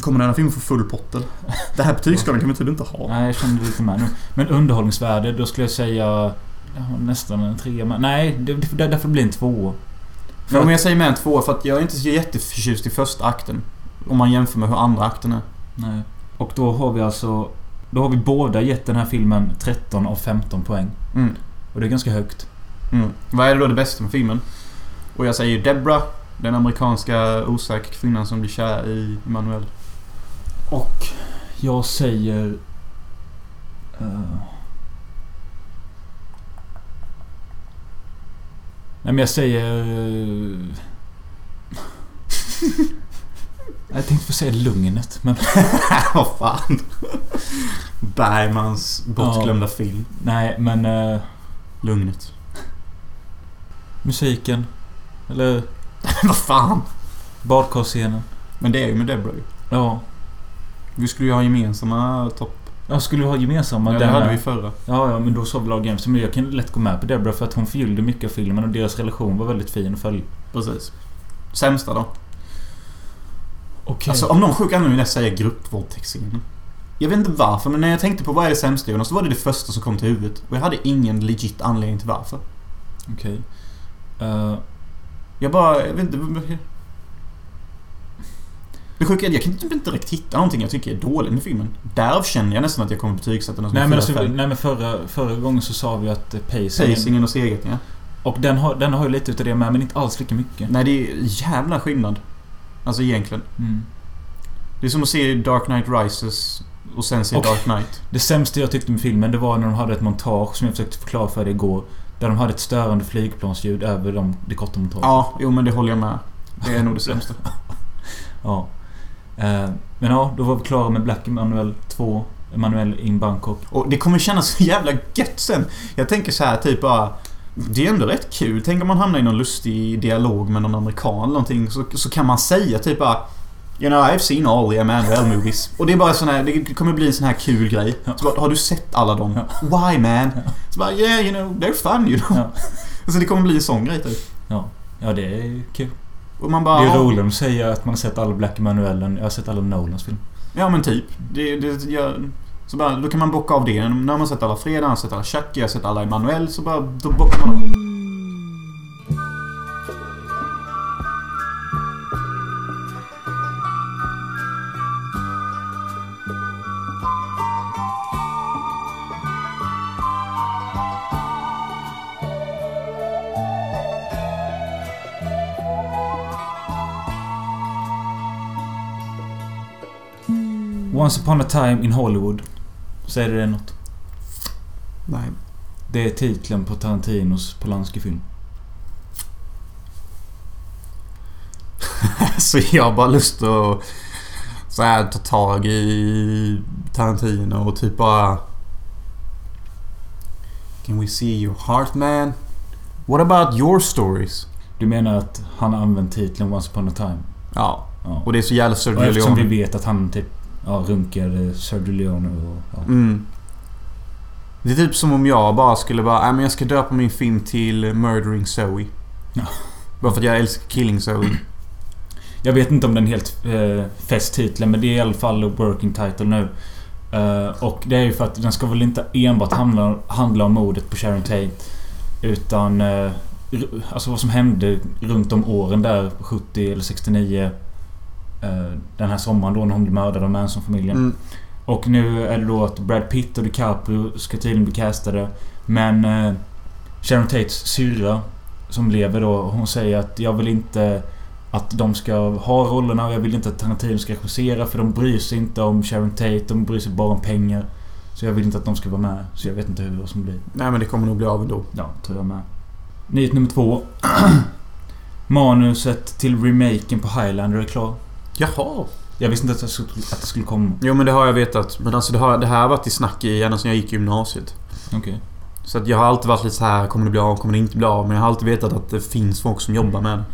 Kommer den här filmen få full pott eller? Det här betygsskalan kan vi tydligen inte ha. Nej, jag kände lite med nu. Men underhållningsvärde, då skulle jag säga... Ja, nästan en trea. Men nej, det, det, därför blir en tvåa. För om jag säger med en tvåa för att jag är inte så jätteförtjust i första akten. Om man jämför med hur andra akten är. Nej. Och då har vi alltså... Då har vi båda gett den här filmen 13 av 15 poäng. Mm. Och det är ganska högt. Mm. Vad är då det bästa med filmen? Och jag säger Debra. Den amerikanska osäkra kvinnan som blir kär i Emanuel. Och jag säger... eh, Nej men jag säger... eh, jag tänkte få säga Lugnet men... Vad fan. Bergmans bortglömda film. Nej men... eh, Lugnet. musiken. Eller Vad fan. badkarscenen. Men det är ju med Debra ju. Ja. Vi skulle ju ha gemensamma topp. Jag skulle ha gemensamma Ja, det hade vi förra. Ja, ja, men då sa vi lag jämst. Men jag kan lätt gå med på Debra för att hon förgyllde mycket av filmen och deras relation var väldigt fin att följa. Precis. Sämsta då? Okej. Alltså om någon sjuk anledning vill jag säga gruppvåldtäktsscenen. Jag vet inte varför, men när jag tänkte på vad är det sämsta Jonas, så var det det första som kom till huvudet. Och jag hade ingen legit anledning till varför. Okej. Eh, Jag bara, jag vet inte... Det sjuka är jag kan typ inte direkt hitta någonting jag tycker är dåligt med filmen. Därav känner jag nästan att jag kommer betygsätta den som nej, en men alltså, nej men förra, förra gången så sa vi att eh, pacingen... Pacingen och segheten, ja. Och den har, den har ju lite utav det med, men inte alls lika mycket. Nej, det är jävla skillnad. Alltså egentligen. Mm. Det är som att se Dark Knight Rises och sen se Och- Dark Knight. Det sämsta jag tyckte med filmen, det var när de hade ett montage som jag försökte förklara för dig igår. Där de hade ett störande flygplansljud över de, det korta montaget. Ja, jo men det håller jag med. Det är nog det sämsta. Ja. Eh, men ja, då var vi klara med Black Emanuel 2. Emanuel in Bangkok. Och det kommer kännas så jävla gött sen. Jag tänker så här typ bara... Det är ändå rätt kul. Tänk om man hamnar i någon lustig dialog med någon amerikan eller någonting. Så, så kan man säga typ bara... You know, I've seen all the Emanuel movies. Och det är bara sån här, det kommer bli en sån här kul grej. Så bara, har du sett alla dem? Why man? Så bara, yeah you know, they're fun you know. Ja. Så det kommer bli en sån grej typ. Ja, ja det är kul. Och man bara... Det är ja, roligare att säga att man har sett alla Black Emanuelen. Jag har sett alla Nolans film. Ja men typ. Det, det gör... Så bara, då kan man bocka av det. När man sett alla Fredag, har sett alla Chucky, jag har sett alla Emanuel. Så bara, då bockar man av. Once upon a time in Hollywood. Säger det något? Nej. Det är titeln på Tarantinos Polanski-film. Så jag har bara lust att så här, ta tag i Tarantino och typ bara... Can we see your heart man? What about your stories? Du menar att han har använt titeln Once upon a time? Ja. Ja. Och det är så jävla Sergio eftersom vi Leone. vet att han typ ja, runkar Sergio Leone och... Ja. Mm. Det är typ som om jag bara skulle bara, men jag ska döpa min film till Murdering Zoe. Ja. Bara för att jag älskar Killing Zoe. Jag vet inte om den helt eh, fäst titeln men det är i alla fall working title nu. Eh, och det är ju för att den ska väl inte enbart handla, handla om mordet på Sharon Tate. Utan... Eh, alltså vad som hände runt om åren där, 70 eller 69. Eh, den här sommaren då när hon blev mördad av Manson-familjen. Mm. Och nu är det då att Brad Pitt och DiCaprio ska tydligen bli castade. Men eh, Sharon Tates syrra som lever då, hon säger att jag vill inte att de ska ha rollerna och jag vill inte att Tarantino ska regissera för de bryr sig inte om Sharon Tate. De bryr sig bara om pengar. Så jag vill inte att de ska vara med. Så jag vet inte hur det som blir. Nej men det kommer nog bli av ändå. Ja, tror jag med. Nyhet nummer två. Manuset till remaken på Highlander är klar. Jaha. Jag visste inte att det skulle, att det skulle komma. Jo men det har jag vetat. Men alltså det, har, det här har varit i snack i ända sedan jag gick i gymnasiet. Okej. Så att jag har alltid varit lite så här, kommer det bli av, kommer det inte bli av? Men jag har alltid vetat att det finns folk som jobbar med det.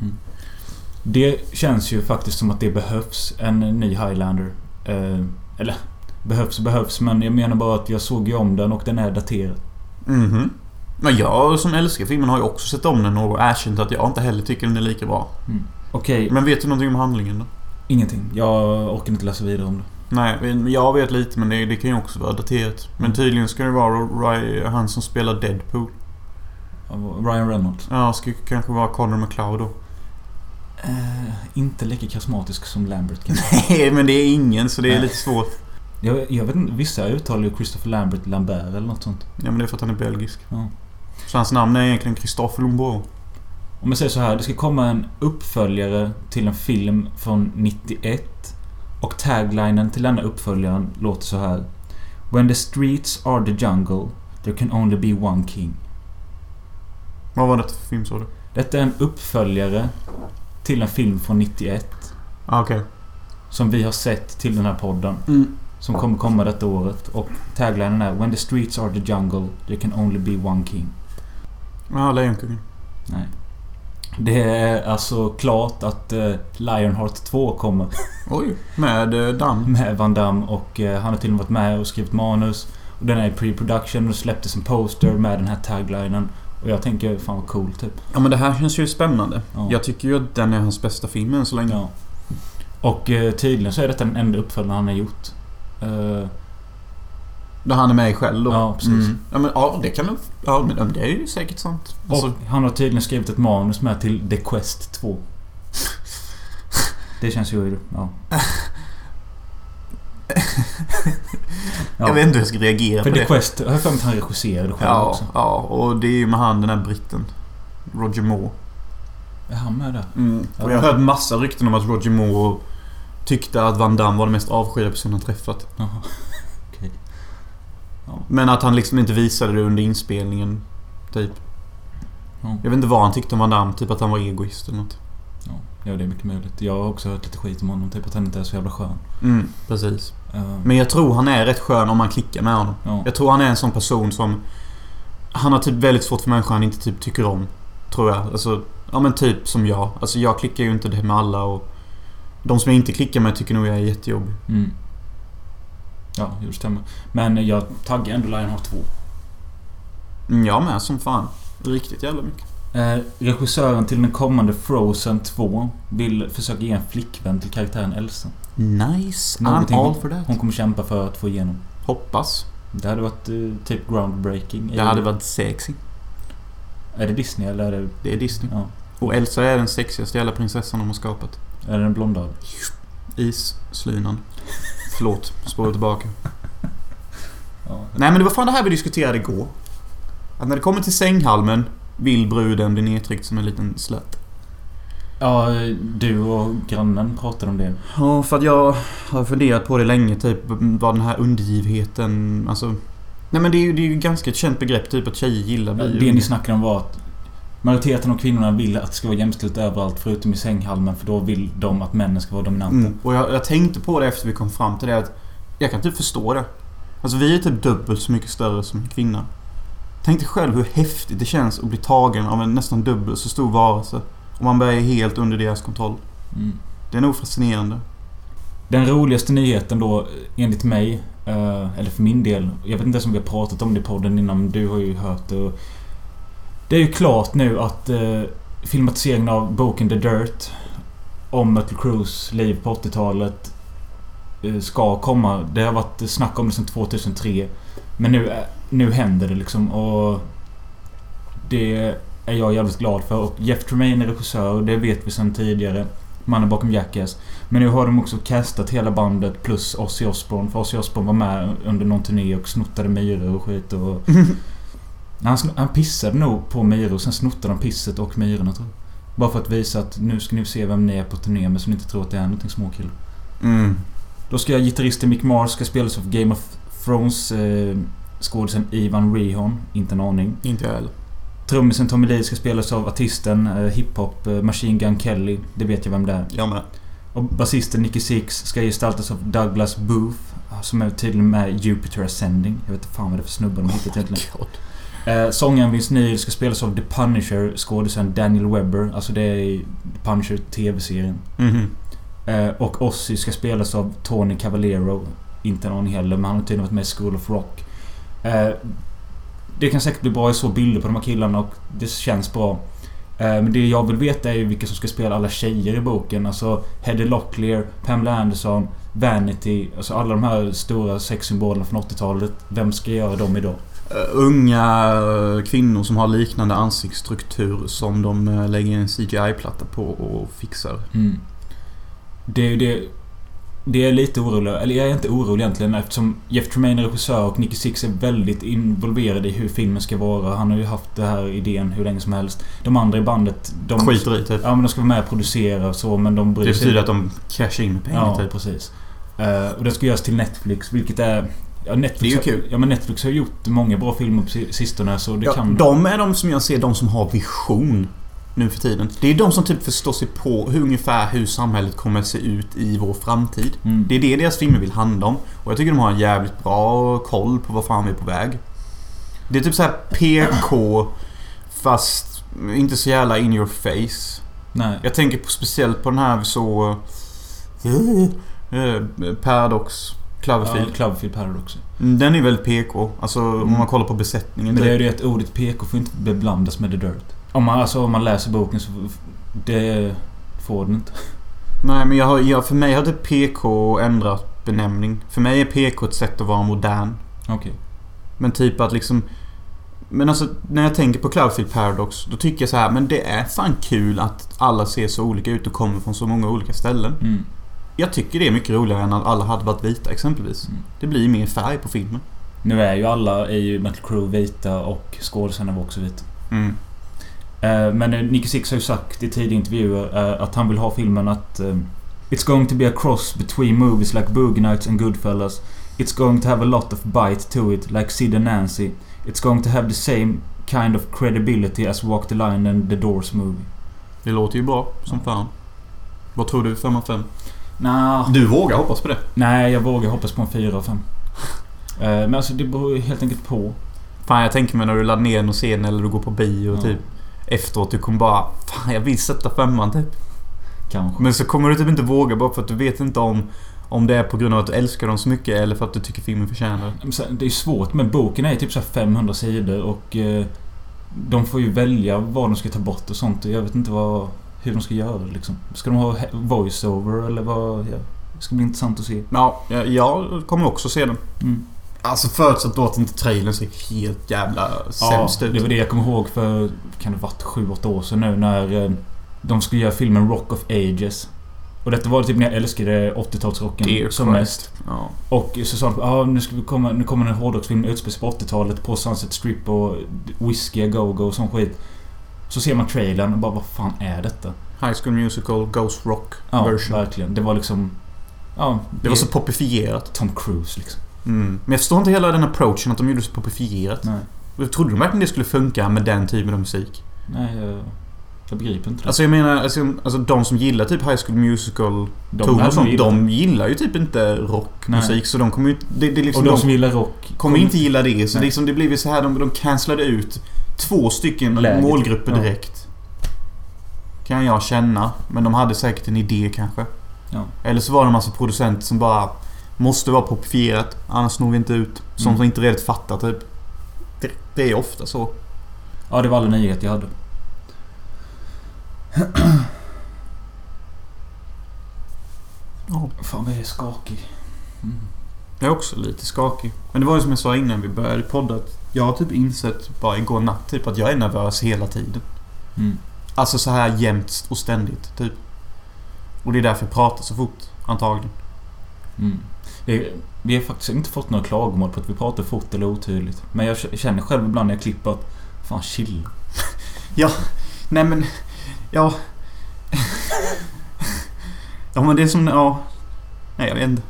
Det känns ju faktiskt som att det behövs en ny Highlander. Eh, eller behövs behövs men jag menar bara att jag såg ju om den och den är daterad. Mhm. Men jag som älskar filmen har ju också sett om den och erkänt att jag inte heller tycker den är lika bra. Okej, Men vet du någonting om handlingen då? Ingenting. Jag orkar inte läsa vidare om det. Nej, jag vet lite men det, det kan ju också vara daterat. Men tydligen ska det vara Ry, han som spelar Deadpool. Ryan Reynolds. Ja, ska kanske vara Connor McCloud då. Eh, inte lika karismatisk som Lambert kanske. Nej, men det är ingen så det är Nej. lite svårt. jag, jag vet inte, vissa uttalar ju Christopher Lambert Lambert eller något sånt. Ja, men det är för att han är belgisk. Ja. Så hans namn är egentligen Christophe Lombard. Om jag säger så här, det ska komma en uppföljare till en film från 91. Och taglinen till denna uppföljaren låter så här. When the streets are the jungle, there can only be one king. Vad var det för film sa du? Detta är en uppföljare till en film från 91. Ah, okej. Som vi har sett till den här podden. Mm. Som kommer komma detta året. Och taglinen är When the streets are the jungle, there can only be one king. Ja, Lejonkungen. Nej. Det är alltså klart att eh, Lionheart 2 kommer. Oj. Med eh, Damm. Med Van Damme och eh, han har till och med varit med och skrivit manus. Och den är i pre-production och släpptes en poster med den här taglinen. Och jag tänker, fan vad cool typ. Ja, men det här känns ju spännande. Ja. Jag tycker ju att den är hans bästa film än så länge. Ja. Och eh, tydligen så är detta den enda uppföljaren han har gjort. Eh, Där han är med själv då. Ja, precis. Mm. Ja, men ja, det kan nog... Ja, men det är ju säkert sant. Alltså, och han har tydligen skrivit ett manus med till The Quest 2. Det känns ju... Ja. Jag vet inte hur jag ska reagera För på The det. Quest, jag har för mig att han regisserade själv Ja, också. ja, och det är ju med han den här britten. Roger Moore. Är han med där? Mm. Ja. Och jag har hört massa rykten om att Roger Moore tyckte att Van Damme var den mest avskyvärda personen han träffat. Jaha. Men att han liksom inte visade det under inspelningen. Typ. Ja. Jag vet inte vad han tyckte om Van Damme. Typ att han var egoist eller något. Ja, det är mycket möjligt. Jag har också hört lite skit om honom. Typ att han inte är så jävla skön. Mm, precis. Eh, Men jag tror han är rätt skön om man klickar med honom. ja. Jag tror han är en sån person som... Han har typ väldigt svårt för människor han inte typ tycker om. Tror jag. Alltså, ja men typ som jag. Alltså jag klickar ju inte det med alla och... De som jag inte klickar med tycker nog jag är jättejobbig. Mm. Ja, det stämmer. Men jag taggar ändå Lionheart 2. Mm, jag med som fan. Riktigt jävla mycket. Eh, regissören till den kommande Frozen 2 vill försöka ge en flickvän till karaktären Elsa. Nice. Någonting I'm all for that. Hon kommer kämpa för att få igenom. Hoppas. Det hade varit eh, typ groundbreaking. Det hade varit sexy. Är det Disney eller är det... Det är Disney. Ja. Och Elsa är den sexigaste jävla prinsessan de har skapat. Är det den blonda? Isslynan. Förlåt, spårar tillbaka. Ja. Nej men det var fan det här vi diskuterade igår. Att när det kommer till sänghalmen vill bruden bli nedtryckt som en liten slätt. Ja, du och grannen pratade om det. Ja, för att jag har funderat på det länge, typ vad den här undergivheten, alltså... Nej men det är ju, det är ju ganska ett känt begrepp, typ att tjejer gillar bli Det ni snackade om var att majoriteten av kvinnorna vill att det ska vara jämställt överallt förutom i sänghalmen för då vill de att männen ska vara dominanta. Mm. Och jag, jag tänkte på det efter vi kom fram till det att jag kan typ förstå det. Alltså vi är typ dubbelt så mycket större som en kvinna. Tänk dig själv hur häftigt det känns att bli tagen av en nästan dubbelt så stor varelse. Och man börjar helt under deras kontroll. Mm. Det är nog fascinerande. Den roligaste nyheten då, enligt mig, eh, eller för min del. Jag vet inte ens om vi har pratat om det i podden innan, du har ju hört det. Det är ju klart nu att eh, filmatiseringen av boken The Dirt om Mötley Crües liv på 80-talet eh, ska komma. Det har varit snack om det sedan 2003. Men nu, eh, nu händer det liksom och det är jag jävligt glad för. Och Jeff Tremaine är regissör, det vet vi sedan tidigare. Mannen bakom Jackass. Men nu har de också castat hela bandet plus Ozzy Osbourne. För Ozzy Osbourne var med under någon turné och snottade myror och skit och... han, han pissade nog på myror och sen snottade han pisset och myrorna tror jag. Bara för att visa att nu ska ni se vem ni är på turné men så ni inte tror att det är någonting småkille. Mm. Då ska gitarristen Mick Mars ska spelas av Game of Thrones eh, skådisen Ivan Rehon. Inte en aning. Inte jag heller. Trummisen Tommy Lee ska spelas av artisten eh, hiphop eh, Machine Gun Kelly. Det vet jag vem det är. Jag med. Och basisten Nicky Six ska gestaltas av Douglas Booth. Som är tydligen med Jupiter Ascending. Jag vet inte fan vad det är för snubbar de hittat egentligen. God. Eh, sångaren Vince Neil ska spelas av The Punisher, skådisen Daniel Webber. Alltså det är The Punisher TV-serien. Mhm. Eh, och Ozzy ska spelas av Tony Cavallero. Inte en aning heller, men han har tydligen varit med i School of Rock. Eh, det kan säkert bli bra. Jag såg bilder på de här killarna och det känns bra. Eh, men det jag vill veta är vilka som ska spela alla tjejer i boken. Alltså Heather Locklear, Pamela Anderson, Vanity. Alltså alla de här stora sexsymbolerna från 80-talet. Vem ska göra dem idag? Eh, unga eh, kvinnor som har liknande ansiktsstruktur som de eh, lägger en CGI-platta på och fixar. Mm. Det är ju det... Det är lite orolig, eller jag är inte orolig egentligen eftersom Jeff Tremaine är regissör och Nicky Six är väldigt involverad i hur filmen ska vara. Han har ju haft den här idén hur länge som helst. De andra i bandet... De, Skiter i typ. Ja men de ska vara med och producera och så men de bryr Det sig betyder att de cashar in med pengar Ja, typ. precis. Eh, och det ska göras till Netflix, vilket är... Ja, Netflix Det är ju kul. Ja, men Netflix har gjort många bra filmer på si- sistone, så det Ja, kan... de är de som jag ser de som har vision nu för tiden. Det är de som typ förstår sig på hur ungefär hur samhället kommer att se ut i vår framtid. Mm. Det är det deras filmer vill handla om. Och jag tycker de har en jävligt bra koll på vad fan vi är på väg. Det är typ så här PK fast inte så jävla in your face. Nej. Jag tänker på, speciellt på den här vi såg... eh, Paradox. Ja, Cloverfield. Cloverfield Paradox. Mm, Den är väldigt PK. Alltså om Mm. man kollar på besättningen. Men det är typ. ju det att ordet PK får inte beblandas med The Dirt. Om man, alltså, om man läser boken så... Det får den inte. Nej men jag har, jag, för mig har det PK ändrat benämning. För mig är PK ett sätt att vara modern. Okej. Men typ att liksom... Men alltså när jag tänker på Cloudfield Paradox då tycker jag så här, men det är fan kul att alla ser så olika ut och kommer från så många olika ställen. Mm. Jag tycker det är mycket roligare än att alla hade varit vita exempelvis. Mm. Det blir mer färg på filmen. Nu är ju alla ju Metal Crew vita och skådisarna var också vita. Mm. Eh, Men eh, Nicky Six har ju sagt i tidiga intervjuer eh, att han vill ha filmen att... It's going to be a cross between movies like Boogie Nights and Goodfellas. It's going to have a lot of bite to it, like Sid and Nancy. It's going to have the same kind of credibility as Walk the Line and The Doors movie. Det låter ju bra som fan. Vad tror du? 5 av 5? Nah, Du vågar hoppas på det? nej, jag vågar hoppas på en 4 av 5. Eh, men alltså det beror helt enkelt på. Fan jag tänker mig när du laddar ner en scen eller du går på bio Ja. typ. Efteråt du kommer bara Fan jag vill sätta femman typ. Kanske. Men så kommer du typ inte våga bara för att du vet inte om Om det är på grund av att du älskar dem så mycket eller för att du tycker filmen förtjänar det. Det är ju svårt men boken är typ så här 500 sidor och eh, de får ju välja vad de ska ta bort och sånt. Jag vet inte vad, hur de ska göra liksom. Ska de ha voice-over eller vad? Ja, det ska bli intressant att se. Ja, jag, kommer också se den. Mm. Alltså förutsatt då att inte trailern ser helt jävla sämst ut. det var det jag kommer ihåg för, kan det varit 7-8 år sedan nu när eh, de skulle göra filmen Rock of Ages. Och detta var typ när jag älskade 80-talsrocken Dear som mest. Ja. Och så sa de ah, nu, ska vi komma, nu kommer en hårdrocksfilm utspelar sig på 80-talet på Sunset Strip och Whiskey Go-Go och sån skit. Så ser man trailern och bara vad fan är detta? High School Musical Ghost Rock Ja, version. verkligen. Det var liksom... Ja, Det var så popifierat. Tom Cruise liksom. Mm. Men jag förstår inte hela den approachen att de gjorde det så popifierat. Nej, Jag trodde de verkligen det skulle funka med den typen av musik? nej jag, jag begriper inte det. Alltså jag menar, alltså, alltså de som gillar typ High School Musical de och sånt, de det. gillar ju typ inte rockmusik Nej. så de kommer ju det, det liksom Och de de som gillar rock... kommer inte gilla det. Så det, liksom, det blir ju så här de, de cancellade ut två stycken Läget. målgrupper Ja. direkt. Kan jag känna. Men de hade säkert en idé kanske. Ja. Eller så var det en massa producenter som bara Måste vara popifierat, annars når vi inte ut. Som Mm. som inte redan fattar typ. Det, det är ofta så. Ja, det var alla nyheter jag hade. Ja. Fan vad jag är skakig. Mm. Jag är också lite skakig. Men det var ju som jag sa innan vi började podda att jag har typ insett bara igår natt typ att jag är nervös hela tiden. Mm. Alltså så här jämt och ständigt typ. Och det är därför jag pratar så fort, antagligen. Mm. Det, vi har faktiskt inte fått några klagomål på att vi pratar fort eller otydligt. Men jag känner själv ibland när jag klipper att Fan chill. Nej men... Ja... ja men det är som... Ja... Nej jag vet inte.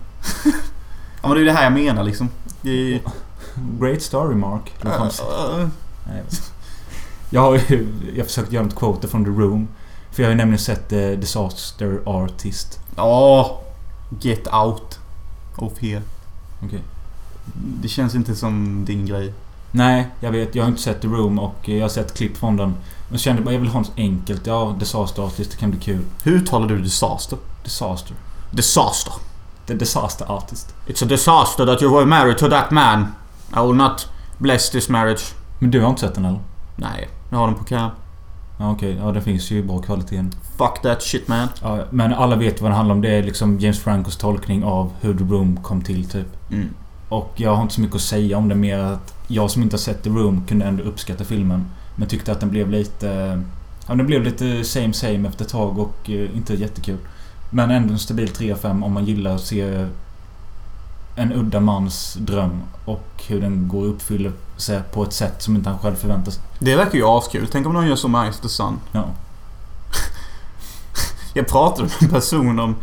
ja men det är det här jag menar liksom. Det är... Great story Mark. Äh, Nej, jag har ju... Jag har försökt göra ett quote från The Room. För jag har ju nämligen sett uh, Disaster Artist. Ja... Get out. Of here. Okej. Det känns inte som din grej. Nej, jag vet. Jag har inte sett The Room och eh, jag har sett klipp från den. Men jag kände bara jag vill ha något enkelt. Ja, Disaster Artist, det kan bli kul. Hur uttalar du disaster? Disaster. Disaster. The Disaster Artist. It's a disaster that you were married to that man. I will not bless this marriage. Men du har inte sett den eller? Nej, jag har den på cam. Ja, okej. Ja, det finns ju bra kvalitet. i den. Fuck that shit man. Ja, men alla vet vad det handlar om. Det är liksom James Francos tolkning av hur The Room kom till, typ. Mm. Och jag har inte så mycket att säga om det mer att jag som inte har sett The Room kunde ändå uppskatta filmen. Men tyckte att den blev lite... Ja, den blev lite same same efter ett tag och eh, inte jättekul. Men ändå en stabil 3-5 om man gillar att se en udda mans dröm och hur den går att uppfylla sig på ett sätt som inte han själv förväntar sig. Det verkar ju askul. Tänk om de gör som Ice the Sun. Ja. Jag pratade med en person om,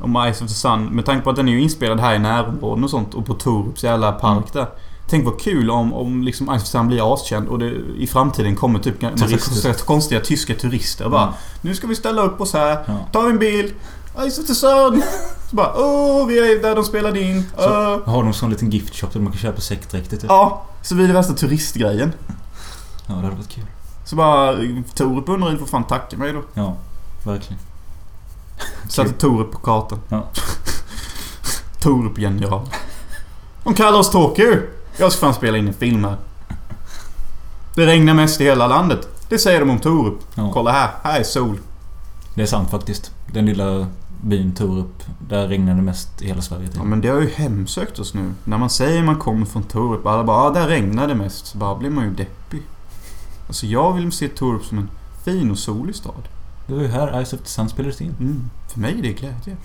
om Ice of the Sun med tanke på att den är ju inspelad här i närområden och sånt och på Torups jävla park där. Tänk vad kul om, om liksom Ice of the Sun blir askänd och det i framtiden kommer typ massa konstiga, konstiga tyska turister och bara Ja. Nu ska vi ställa upp oss här. Ja. Ta en bild. Ice of the Sun. Så bara åh, vi är där de spelade in. Så har de sån liten gift shop där man kan köpa sektdräkter typ. Ja, så blir det värsta turistgrejen. Ja, det hade varit kul. Så bara Torup undrar får fan tacka mig då. Ja, verkligen. Satte Torup på kartan. Ja. Torup general. De kallar oss Tokyo. Jag ska fan spela in en film här. Det regnar mest i hela landet. Det säger de om Torup. Ja. Kolla här. Här är sol. Det är sant faktiskt. Den lilla byn Torup, där regnar det mest i hela Sverige. Typ. Ja men det har ju hemsökt oss nu. När man säger man kommer från Torup. Alla bara ja där regnar det mest. Så bara blir man ju deppig. Alltså jag vill se Torup som en fin och solig stad. Det var ju här Ice of the Sun spelades in. Mm. För mig är det glädje.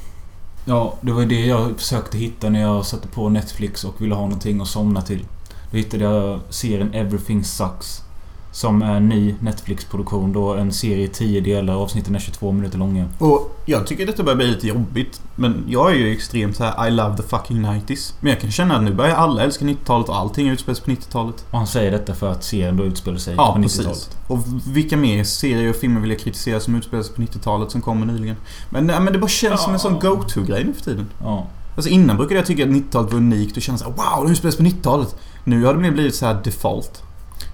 Ja, det var ju det jag försökte hitta när jag satte på Netflix och ville ha någonting att somna till. Då hittade jag serien Everything Sucks. Som är en ny Netflix-produktion då. En serie i 10 delar. Avsnitten är 22 minuter långa. Och jag tycker detta börjar bli lite jobbigt. Men jag är ju extremt så här I love the fucking 90s. Men jag kan känna att nu börjar alla älska 90-talet och allting utspelas på 90-talet. Och han säger detta för att serien då utspelar sig Ja, på precis. 90-talet. Och vilka mer serier och filmer vill jag kritisera som utspelar sig på 90-talet som kommer nyligen? Men, nej, men det bara känns som en sån Ja. go-to-grej nu för tiden. Ja. Alltså innan brukade jag tycka att 90-talet var unikt och känna såhär Wow, det utspelas på 90-talet. Nu har det blivit så här default.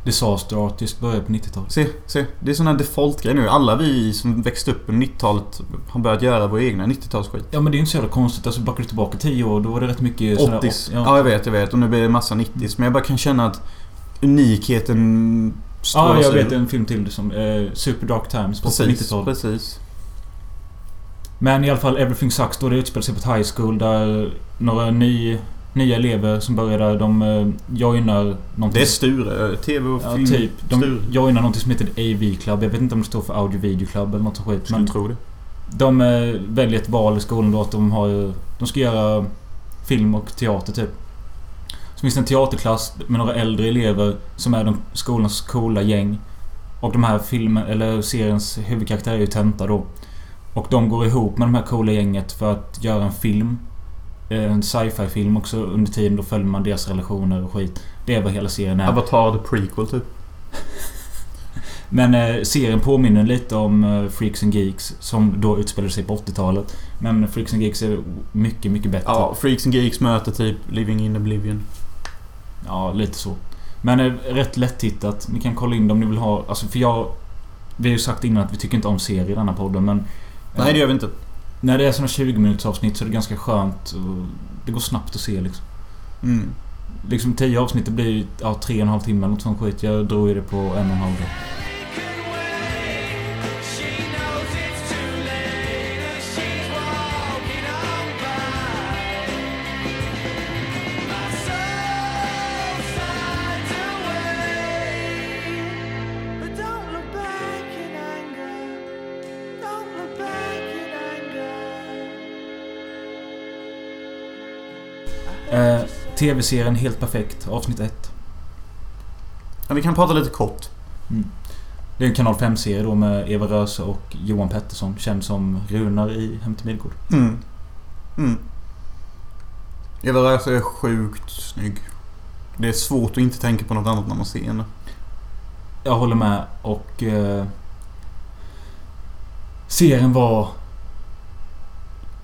Disaster Artist började på 90-talet. Se, se. Det är sån här default-grej nu. Alla vi som växte upp under 90-talet har börjat göra vår egna 90-talsskit. Ja men det är inte så jävla konstigt. Alltså backar du tillbaka 10 år då var det rätt mycket sådär 80s. Ja. Ja. jag vet, jag vet. Och nu blir det massa 90s. Men jag bara kan känna att unikheten Ja, strålar jag vet en film till som eh, Super Dark Times på Precis, 90-talet. precis. Men i alla fall Everything Sucks då det utspelar sig på ett high school där några ny, nya elever som börjar där de eh, joinar någonting. Det är Sture. eh, TV och Ja, film. typ. De Sture. joinar någonting som heter AV Club. Jag vet inte om det står för Audio Video Club eller något sånt skit. Skulle Men tro det. de eh, väljer ett val i skolan då att de har... De ska göra film och teater typ. Så finns det en teaterklass med några äldre elever som är de skolans coola gäng. Och de här filmen, eller seriens huvudkaraktär är ju Tenta då. Och de går ihop med de här coola gänget för att göra en film. Eh, En sci-fi film också under tiden. Då följer man deras relationer och skit. Det är vad hela serien är. Avatar the prequel typ. Men eh, serien påminner lite om eh, Freaks and Geeks som då utspelade sig på 80-talet. Men Freaks and Geeks är mycket, mycket bättre. Ja, Freaks and Geeks möter typ Living in Oblivion. Ja, lite så. Men eh, rätt lättittat. Ni kan kolla in det om ni vill ha... Alltså för jag... Vi har ju sagt innan att vi tycker inte om serier i denna podden men... Nej, det gör vi inte. När det är såna 20 minuters avsnitt så är det ganska skönt. Och det går snabbt att se liksom. Mm. Liksom 10 avsnitt det blir ja, tre och en halv timme eller något sånt skit. Jag drog ju det på en och en halv dag. TV-serien Helt Perfekt, avsnitt 1. Ja, vi kan prata lite kort. Det är en kanal 5-serie då med Eva Röse och Johan Pettersson. Känd som Runar i Hem till Midgård. Mm. Mm. Eva Röse är sjukt snygg. Det är svårt att inte tänka på något annat när man ser henne. Jag håller med och... Eh, serien var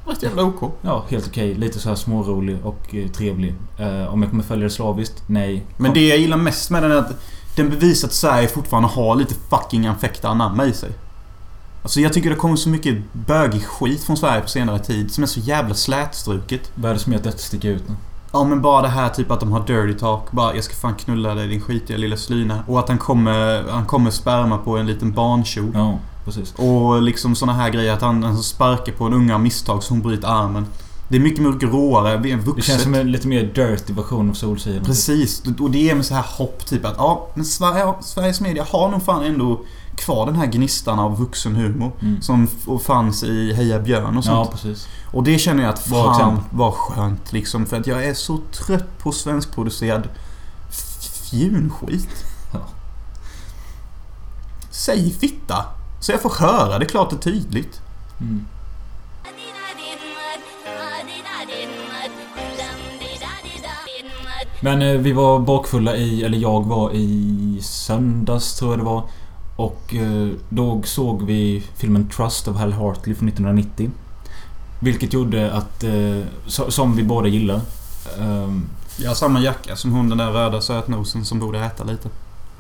Rätt jävla OK. ja, helt okej. Lite så här smårolig och eh, trevlig. Eh, om jag kommer följa det slaviskt? Nej. Men det jag gillar mest med den är att den bevisar att Sverige fortfarande har lite fucking infekta anamma i sig. Alltså jag tycker det kommer så mycket bögig skit från Sverige på senare tid som är så jävla slätstruket. Vad är det som gör att detta sticker ut nu? Ja men bara det här typ att de har dirty talk. Bara jag ska fan knulla dig din skitiga lilla slyna. Och att han kommer, han kommer sperma på en liten barnkjol. Ja, precis. Och liksom såna här grejer att han, han sparkar på en unga misstag så hon bryter armen. Det är mycket, mycket råare. Det är vuxet. Det känns som en lite mer dirty version av Solsidan. Precis. Och det ger mig så här hopp typ att ja, men Sverige, Sveriges media har nog fan ändå kvar den här gnistan av vuxenhumor. Mm. Som fanns i Heja Björn och Ja, sånt. precis. Och det känner jag att fan var skönt liksom. För att jag är så trött på svenskproducerad fjunskit. Ja. Säg fitta! Så jag får höra det klart och tydligt. Mm. Men eh, vi var bakfulla i, eller jag var i söndags tror jag det var. Och eh, då såg vi filmen Trust av Hal Hartley från 1990. Vilket gjorde att, eh, so- som vi båda gillar. ehm, Jag har samma jacka som hon den där röda sötnosen som borde äta lite.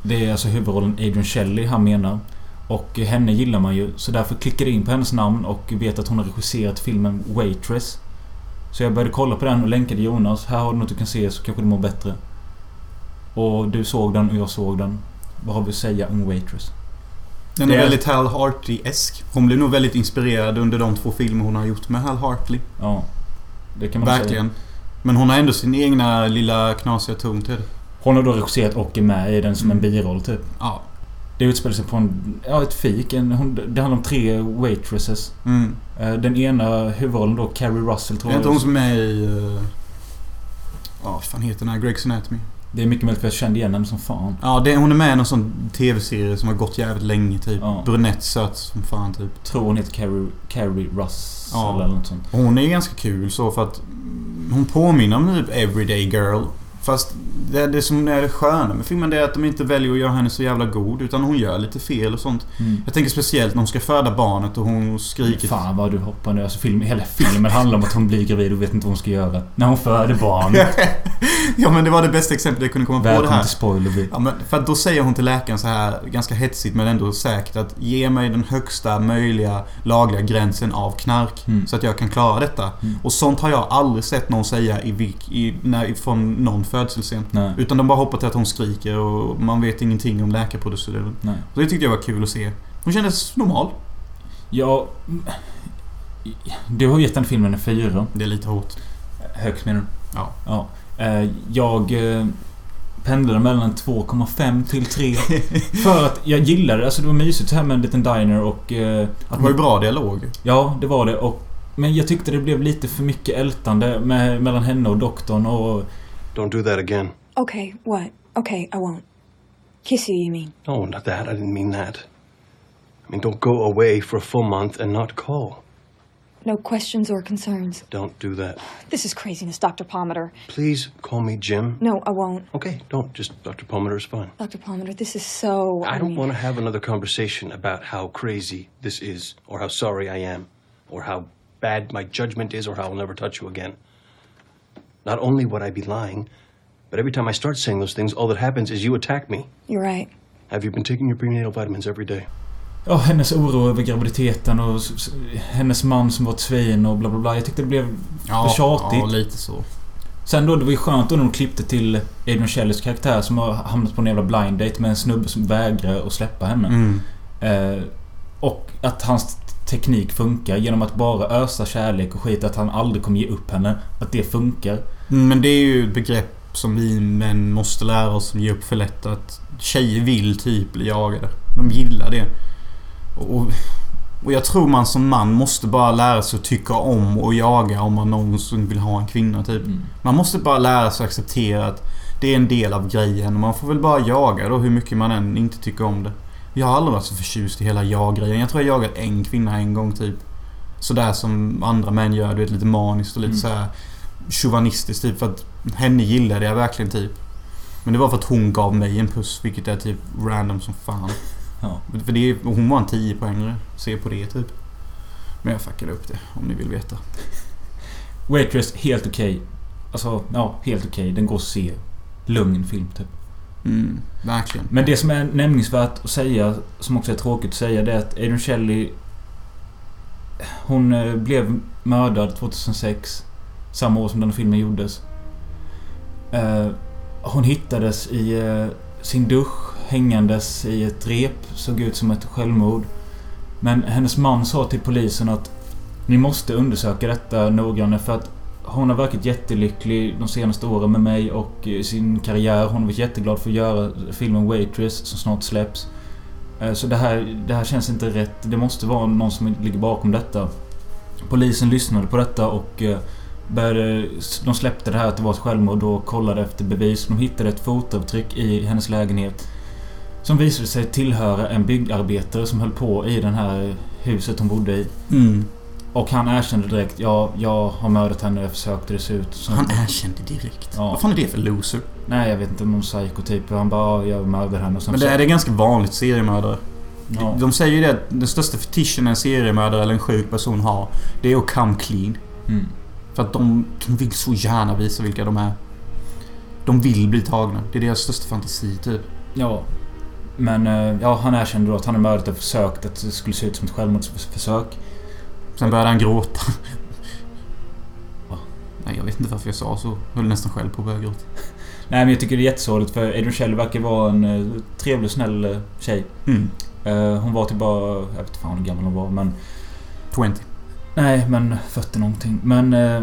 Det är alltså huvudrollen Adrian Shelley han menar. Och henne gillar man ju, så därför klickade jag in på hennes namn och vet att hon har regisserat filmen Waitress. Så jag började kolla på den och länkade Jonas. Här har du något du kan se så kanske du mår bättre. Och du såg den och jag såg den. Vad har vi att säga om Waitress? Den Det är är- väldigt Hal Hartley-esk. Hon blev nog väldigt inspirerad under de två filmer hon har gjort med Hal Hartley. Ja. Det kan man säga. Verkligen. Men hon har ändå sin egna lilla knasiga ton till det. Hon har då regisserat och är med i den som en Mm. biroll typ. Ja. Det utspelar sig på en, ja, ett fik. En, hon, det handlar om tre waitresses. Mm. Eh, Den ena huvudrollen då, Carrie Russell Det tror är jag. inte hon som är i... eh, Ja, vad fan heter den här? Grey's Anatomy. Det är mycket möjligt för jag kände igen henne som fan. Ja, det, hon är med i någon sån TV-serie som har gått jävligt länge typ. Ja. Brunett, söt som fan typ. Tror hon heter Carrie, Carrie Russell Ja. eller något sånt. Hon är ganska kul så för att hon påminner om typ Everyday Girl. Fast det, det som är det sköna med filmen det är att de inte väljer att göra henne så jävla god. Utan hon gör lite fel och sånt. Mm. Jag tänker speciellt när hon ska föda barnet och hon skriker... Fan vad du hoppar nu. Alltså film, hela filmen handlar om att hon blir gravid och vet inte vad hon ska göra. När hon föder barn. ja men det var det bästa exemplet jag kunde komma på det Välkommen här. till spoiler. Ja, men för att då säger hon till läkaren så här ganska hetsigt men ändå säkert att ge mig den högsta möjliga lagliga gränsen av knark. Mm. Så att jag kan klara detta. Mm. Och sånt har jag aldrig sett någon säga i, i, när, från någon födselscen. Nej. Utan de bara hoppar till att hon skriker och man vet ingenting om läkarproceduren. Så det tyckte jag var kul att se. Hon kändes normal. Ja... Du har gett den filmen en fyra. Det är lite hårt. Högt menar du? Ja. ja. Eh, Jag eh, pendlade mellan 2,5 till 3. För att jag gillade Alltså det var mysigt här med en liten diner och... eh, Det Att var ju bra dialog. Ja, det var det. Och, men jag tyckte det blev lite för mycket ältande med, mellan henne och doktorn och... Don't do that again. Okay, what? Okay, I won't. Kiss you, you mean? No, not that. I didn't mean that. I mean, don't go away for a full month and not call. No questions or concerns. Don't do that. This is craziness, Dr. Palmater. Please call me Jim. No, I won't. Okay, don't. Just Dr. Palmer is fine. Dr. Palmater, this is so. I don't mean- want to have another conversation about how crazy this is, or how sorry I am, or how bad my judgment is, or how I'll never touch you again. Not only would I be lying, but every time I start saying those things, all that happens is you attack me. You're right. Have you been taking your prenatal vitamins every day? Ja, hennes oro över graviditeten och hennes man som var ett svin och bla bla bla. Jag tyckte det blev Ja, för tjatigt. ja, lite så. Sen då, det var ju skönt då när de klippte till Adrian Shellys karaktär som har hamnat på en jävla blind date med en snubbe som vägrar att släppa henne. Mm. Eh, och att hans teknik funkar genom att bara ösa kärlek och skit. Att han aldrig kommer ge upp henne. Att det funkar. Mm, Men det är ju ett begrepp som vi män måste lära oss som ger upp för lätt. Att tjejer vill typ bli jagade. De gillar det. Och, och jag tror man som man måste bara lära sig att tycka om och jaga om man någonsin vill ha en kvinna typ. Mm. Man måste bara lära sig att acceptera att det är en del av grejen. Och man får väl bara jaga då hur mycket man än inte tycker om det. Jag har aldrig varit så förtjust i hela jag-grejen. Jag tror jag jagat en kvinna en gång typ. Sådär som andra män gör. Du vet lite maniskt och lite Mm. så här chauvinistiskt typ. För att henne gillade jag verkligen typ. Men det var för att hon gav mig en puss. Vilket är typ random som fan. Ja. För det, hon var en 10 poängare. Se på det typ. Men jag fuckade upp det om ni vill veta. Waitress, helt okej. Alltså, ja, helt okej. Den går att se. Lugn film, typ. Mm, verkligen. Men det som är nämningsvärt att säga, som också är tråkigt att säga, det är att Adrian Shelley... Hon eh, blev mördad 2006. Samma år som den filmen gjordes. Eh, hon hittades i eh, sin dusch, hängandes i ett rep. Såg ut som ett självmord. Men hennes man sa till polisen att ni måste undersöka detta noggrannare för att hon har verkat jättelycklig de senaste åren med mig och eh, sin karriär. Hon har varit jätteglad för att göra filmen Waitress som snart släpps. Eh, så det här, det här känns inte rätt. Det måste vara någon som ligger bakom detta. Polisen lyssnade på detta och eh, började, de släppte det här att det var ett självmord och kollade efter bevis. De hittade ett fotavtryck i hennes lägenhet. Som visade sig tillhöra en byggarbetare som höll på i det här huset hon bodde i. Mm. Och han erkände direkt. Ja, jag har mördat henne och jag försökte det se ut som... Han erkände direkt. Ja. Vad fan är det för loser? Nej, jag vet inte. Någon psykotyp. Han bara, ja, jag mördade henne och sen... Men det är det ganska vanligt seriemördare. Ja. De säger ju det att den största fetischen en seriemördare eller en sjuk person har. Det är att come clean. Mm. För att de, de vill så gärna visa vilka de är. De vill bli tagna. Det är deras största fantasi typ. Ja. Men eh, ja, han erkände då att han hade mördat och försökt att det skulle se ut som ett självmordsförsök. Sen började han gråta. Va? Nej, jag vet inte varför jag sa så. Jag höll nästan själv på att börja gråta. Nej, men jag tycker det är jättesorgligt för Adrian Shelley verkar vara en eh, trevlig snäll eh, tjej. Mm. Hon var till bara... Jag vet inte fan hur gammal hon var, men... 20. Nej, men 40 någonting. Men... Eh,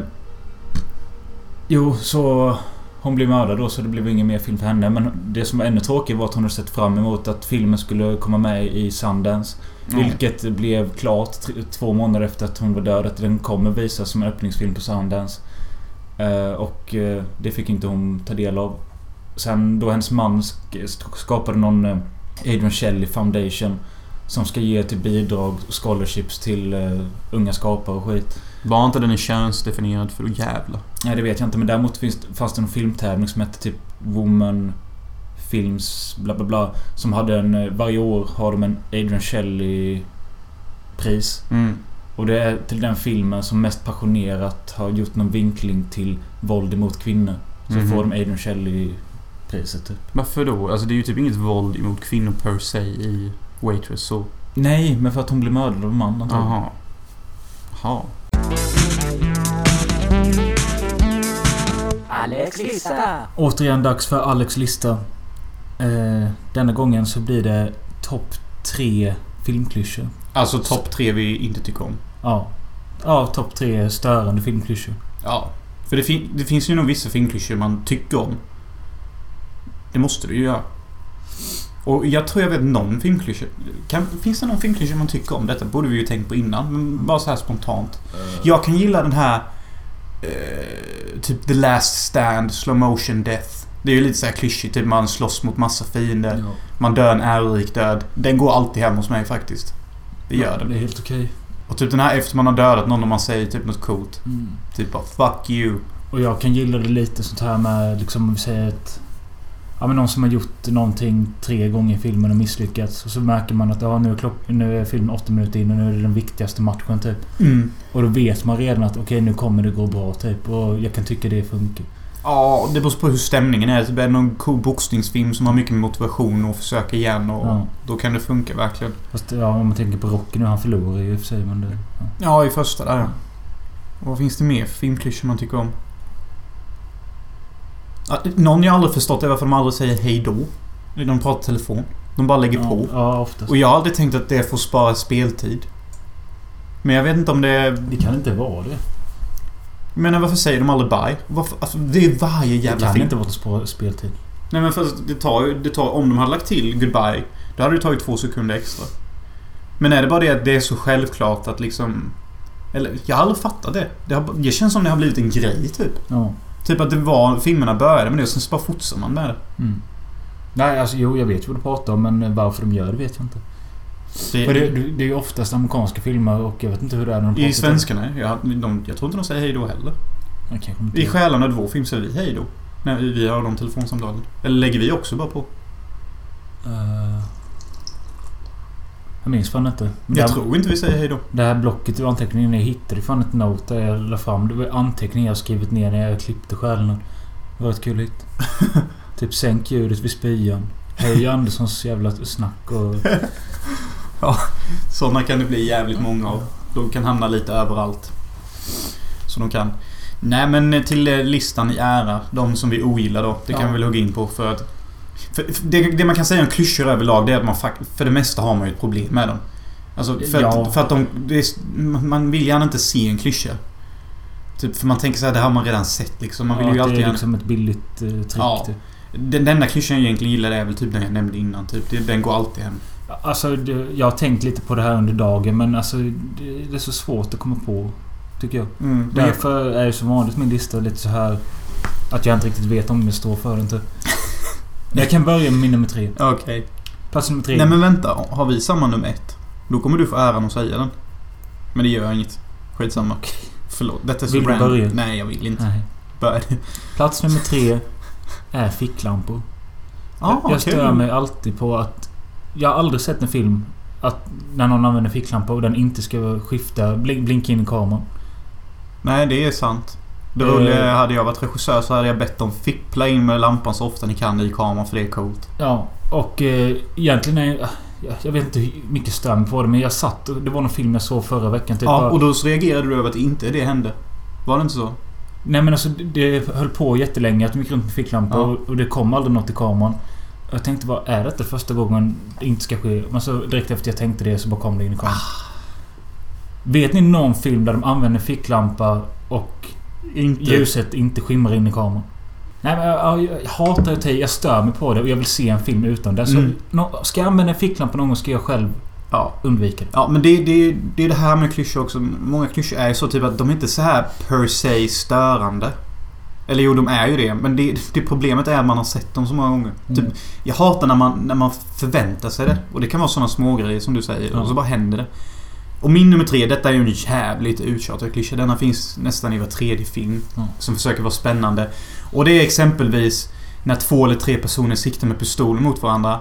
jo, så... Hon blev mördad då så det blev ingen mer film för henne. Men det som var ännu tråkigare var att hon hade sett fram emot att filmen skulle komma med i Sundance. Vilket blev klart två månader efter att hon var död. Att den kommer visas som en öppningsfilm på Sundance. Eh, och eh, det fick inte hon ta del av. sen då hennes man sk- skapade någon eh, Adrian Shelley Foundation. Som ska ge till bidrag och scholarships till eh, unga skapare och skit. Var inte den könsdefinierad för då jävlar? Nej, det vet jag inte. Men däremot finns, fanns det en filmtävling som hette typ Woman Films bla bla bla. Som hade en... eh, Varje år har de en Adrian Shelley pris. Mm. Och det är till den filmen som mest passionerat har gjort någon vinkling till våld emot kvinnor. Så Mhm. får de Adrian Shelley priset typ. Varför då? Alltså det är ju typ inget våld emot kvinnor per se i Waitress så. Nej, men för att hon blev mördad av en man antagligen. Jaha. Jaha. Alex lista. Återigen dags för Alex lista. Eh, denna gången så blir det topp tre filmklyschor. Alltså topp tre vi inte tycker om. Ja. Ja, topp tre störande filmklyschor. Ja. För det, fin- det finns ju nog vissa filmklyschor man tycker om. Det måste du ju göra. Och jag tror jag vet någon filmklyscha. Finns det någon filmklyscha man tycker om? Detta borde vi ju tänkt på innan. Men bara så här spontant. Jag kan gilla den här... Eh, typ The Last Stand, Slow Motion Death. Det är ju lite så här klyschigt. Typ man slåss mot massa fiender. Ja. Man dör en ärorik död. Den går alltid hem hos mig faktiskt. Det gör Det den. är helt okej. Och typ den här efter man har dödat någon och man säger typ något coolt. Mm. Typ bara 'Fuck you' Och jag kan gilla det lite sånt här med liksom om vi säger att... Ja men någon som har gjort någonting tre gånger i filmen och misslyckats. Och så märker man att ja, nu, är klock, nu är filmen åtta minuter in och nu är det den viktigaste matchen typ. Mm. Och då vet man redan att okej nu kommer det gå bra typ. Och jag kan tycka det funkar. Ja, det beror på hur stämningen är. Typ är det någon cool boxningsfilm som har mycket motivation och försöka igen och Ja. då kan det funka verkligen. Fast ja, om man tänker på Rocky nu. Han förlorar ju i och för sig men det... Ja. Ja, i första där ja. Och vad finns det mer för filmklyschor man tycker om? Någon jag aldrig förstått är varför de aldrig säger hej då. När de pratar telefon. De bara lägger ja, på. Ja, oftast. Och jag har aldrig tänkt att det får spara speltid. Men jag vet inte om det är... Det kan inte vara det. Men varför säger de aldrig bye? Varför, alltså, det är varje Det jävla kan film. inte vara ett spår- speltid. Nej men för det tar ju... Det tar, om de hade lagt till goodbye, då hade det tagit två sekunder extra. Men är det bara det att det är så självklart att liksom... Eller, jag har aldrig fattat det. Det, har, det känns som det har blivit en grej typ. Ja. Typ att det var... Filmerna började med det och sen så bara fortsätter man med det. Mm. Nej, alltså jo, jag vet ju vad du pratar om men varför de gör det vet jag inte. det, För det, det är ju oftast amerikanska filmer och jag vet inte hur det är när de. I svenskarna, jag, de, jag tror inte de säger hej då heller. Inte I Själarna två film säger vi hej då. När vi har de telefonsamtalen. Eller lägger vi också bara på? Eh, jag minns fan inte. Men Jag det, här, tror inte vi säger hej då. det här blocket i anteckningen, jag hittade fan ett note där jag la fram. Det var anteckningar jag skrivit ner när jag klippte Själarna. Det var ett kul hit. typ sänk ljudet vid spyan. Hej Anderssons jävla snack och... Sådana kan det bli jävligt många av. De kan hamna lite överallt. Så de kan. Nej men till listan i ära. De som vi ogillar då. Det kan Ja. vi väl hugga in på för att... Det, det man kan säga om klyschor överlag det är att man för det mesta har man ju ett problem med dem. Alltså för, Ja. att, för att de... Är, man vill gärna inte se en klyscha. Typ för man tänker så här, det har man redan sett liksom. Man vill ja, ju att alltid det är gärna... liksom ett billigt uh, trick. Ja. typ. Den, den enda klyschan jag egentligen gillar är väl typ den jag nämnde innan. Typ. Den går alltid hem. Alltså, jag har tänkt lite på det här under dagen men alltså det, är så svårt att komma på. Tycker jag. Mm, Därför är ju som vanligt min lista lite så här Att jag inte riktigt vet om jag står för den typ. Jag kan börja med min nummer tre. Okej. Plats nummer tre. Nej men vänta. Har vi samma nummer ett? Då kommer du få äran att säga den. Men det gör inget. Skitsamma. Förlåt. Detta är så Vill du börja? Nej, jag vill inte. Nej. Börja. Plats nummer tre är ficklampor. Ah, jag stör kul. mig alltid på att... Jag har aldrig sett en film att när någon använder ficklampa och den inte ska skifta, blink, blinka in i kameran. Nej, det är sant. Det Eh. roliga är, hade jag varit regissör så hade jag bett dem fippla in med lampan så ofta ni kan i kameran för det är coolt. Ja, och eh, egentligen är... Jag, vet inte hur mycket mig på det men jag satt det var någon film jag såg förra veckan. Typ Ja, och då så reagerade du över att inte det hände. Var det inte så? Nej men alltså det- höll på jättelänge att de gick runt med ficklampa Ja. och, det kom aldrig något i kameran. Jag tänkte bara, är detta första gången det inte ska ske? Men så direkt efter jag tänkte det så bara kom det in i kameran. Vet ni någon film där de använder ficklampa och Inte. ljuset inte skimrar in i kameran? Nej men jag, jag, jag hatar att jag stör mig på det och jag vill se en film utan det. Så Mm. nå- ska jag använda en ficklampa någon gång ska jag själv Ja. undvika det. Ja, men det, det, det är det här med klyschor också. Många klyschor är så typ att de är inte så här per se störande. Eller jo, de är ju det. Men det, det problemet är att man har sett dem så många gånger. Mm. Typ, jag hatar när man, när man förväntar sig det. Och det kan vara sådana små grejer som du säger. Ja. Och så bara händer det. Och min nummer tre, detta är ju en jävligt uttjatad klyscha. Denna finns nästan i var tredje film. Ja. Som försöker vara spännande. Och det är exempelvis när två eller tre personer siktar med pistoler mot varandra.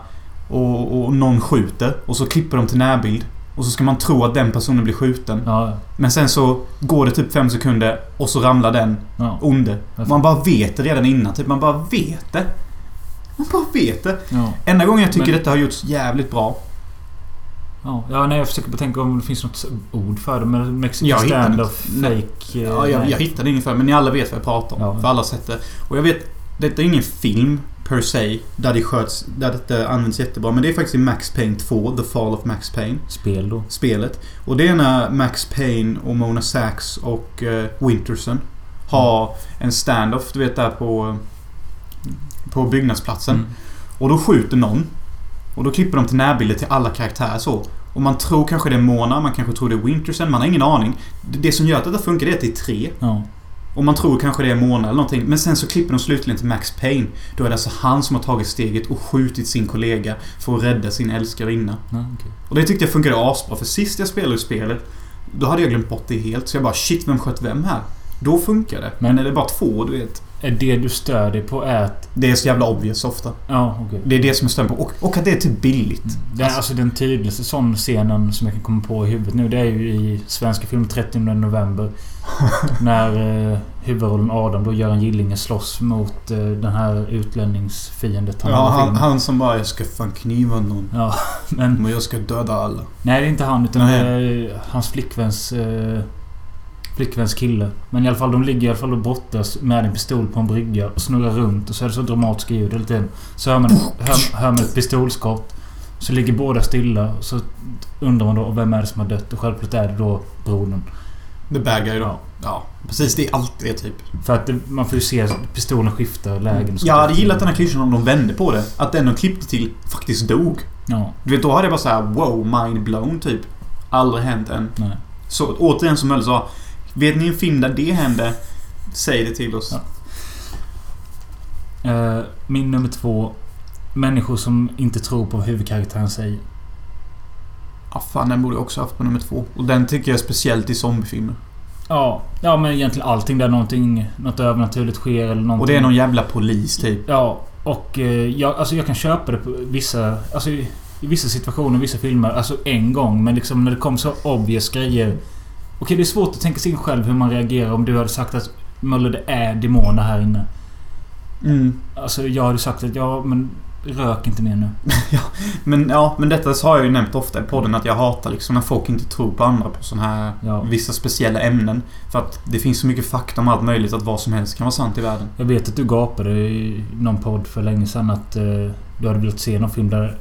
Och, och någon skjuter. Och så klipper de till närbild. Och så ska man tro att den personen blir skjuten. Ja, Men sen så går det typ fem sekunder och så ramlar den ja. onde. Man bara vet det redan innan. Typ man bara vet det. Man bara vet det. ja. Enda gången jag tycker Men- detta har gjorts jävligt bra. Ja, ja nej, jag försöker bara tänka om det finns något ord för det. Men Mexican stand-off, inte. fake... eh, Ja, jag, jag hittade inget för men ni alla vet vad jag pratar om. Ja. För alla har sett det. Och jag vet, detta är ingen film per se. Där det sköts, där detta används jättebra. Men det är faktiskt i Max Payne 2, The Fall of Max Payne. Spel då. Spelet. Och det är när Max Payne och Mona Sachs och uh, Winterson har en stand-off, du vet där på... På byggnadsplatsen. Mm. Och då skjuter någon. Och då klipper de till närbilder till alla karaktärer så. Och man tror kanske det är Mona, man kanske tror det är Winterson, man har ingen aning. Det som gör att detta funkar det är att det är tre. Ja. Och man tror kanske det är Mona eller någonting. Men sen så klipper de slutligen till Max Payne. Då är det alltså han som har tagit steget och skjutit sin kollega för att rädda sin älskarinna. ja okej. Och det tyckte jag funkade asbra. För sist jag spelade spelet, då hade jag glömt bort det helt. Så jag bara shit, vem sköt vem här? Då funkar det. Men Men- är det bara två, du vet. Det du stör dig på är att... Det är så jävla obvious ofta. Ja, okej. Det är det som jag stör mig på. Och, och att det är typ billigt. Det är alltså den tydligaste sån scenen som jag kan komma på i huvudet nu. Det är ju i svenska film 30 november. när eh, huvudrollen Adam då Göran Gillinge slåss mot eh, den här utlänningsfiendet Ja, har i han, han som bara 'Jag ska fan kniva någon. Ja, men... Men jag ska döda alla'. Nej, det är inte han utan det är hans flickväns... Eh, flickväns kille. Men i alla fall, de ligger i alla fall och brottas med en pistol på en brygga och snurrar runt och så är det så dramatiska ljud hela tiden. Så hör man, hör, hör man ett pistolskott. Så ligger båda stilla. Så undrar man då vem är det som har dött och självklart är det då brodern. The bad guy då. Ja. Precis. Det är alltid det typ. För att det, man får ju se pistolen skifta lägen. och. Jag hade gillat den här klyschan om de vände på det. Att den de klippte till faktiskt dog. Ja, Du vet, då hade jag bara så här: wow, mind blown typ. Aldrig hänt än. nej. Så återigen som Möller sa. Vet ni en film där det hände? Säg det till oss. Ja. Eh, min nummer två. Människor som inte tror på vad huvudkaraktären säger. Ja, fan den borde jag också haft på nummer två. Och den tycker jag speciellt i zombiefilmer. Ja, ja men egentligen allting där någonting, något övernaturligt sker eller någonting. Och det är någon jävla polis typ. Ja, och eh, jag, alltså jag kan köpa det på vissa... Alltså i, vissa situationer, vissa filmer. Alltså en gång. Men liksom när det kom så obvious grejer. Okej, det är svårt att tänka sig in själv hur man reagerar om du hade sagt att Möller, det är demoner här inne. Mm. Alltså jag hade sagt att ja, men rök inte mer nu. Men ja, men detta har jag ju nämnt ofta i podden att jag hatar liksom när folk inte tror på andra på såna här Ja. vissa speciella ämnen. För att det finns så mycket fakta om allt möjligt att vad som helst kan vara sant i världen. Jag vet att du gapade i någon podd för länge sedan att eh, du hade velat se någon film där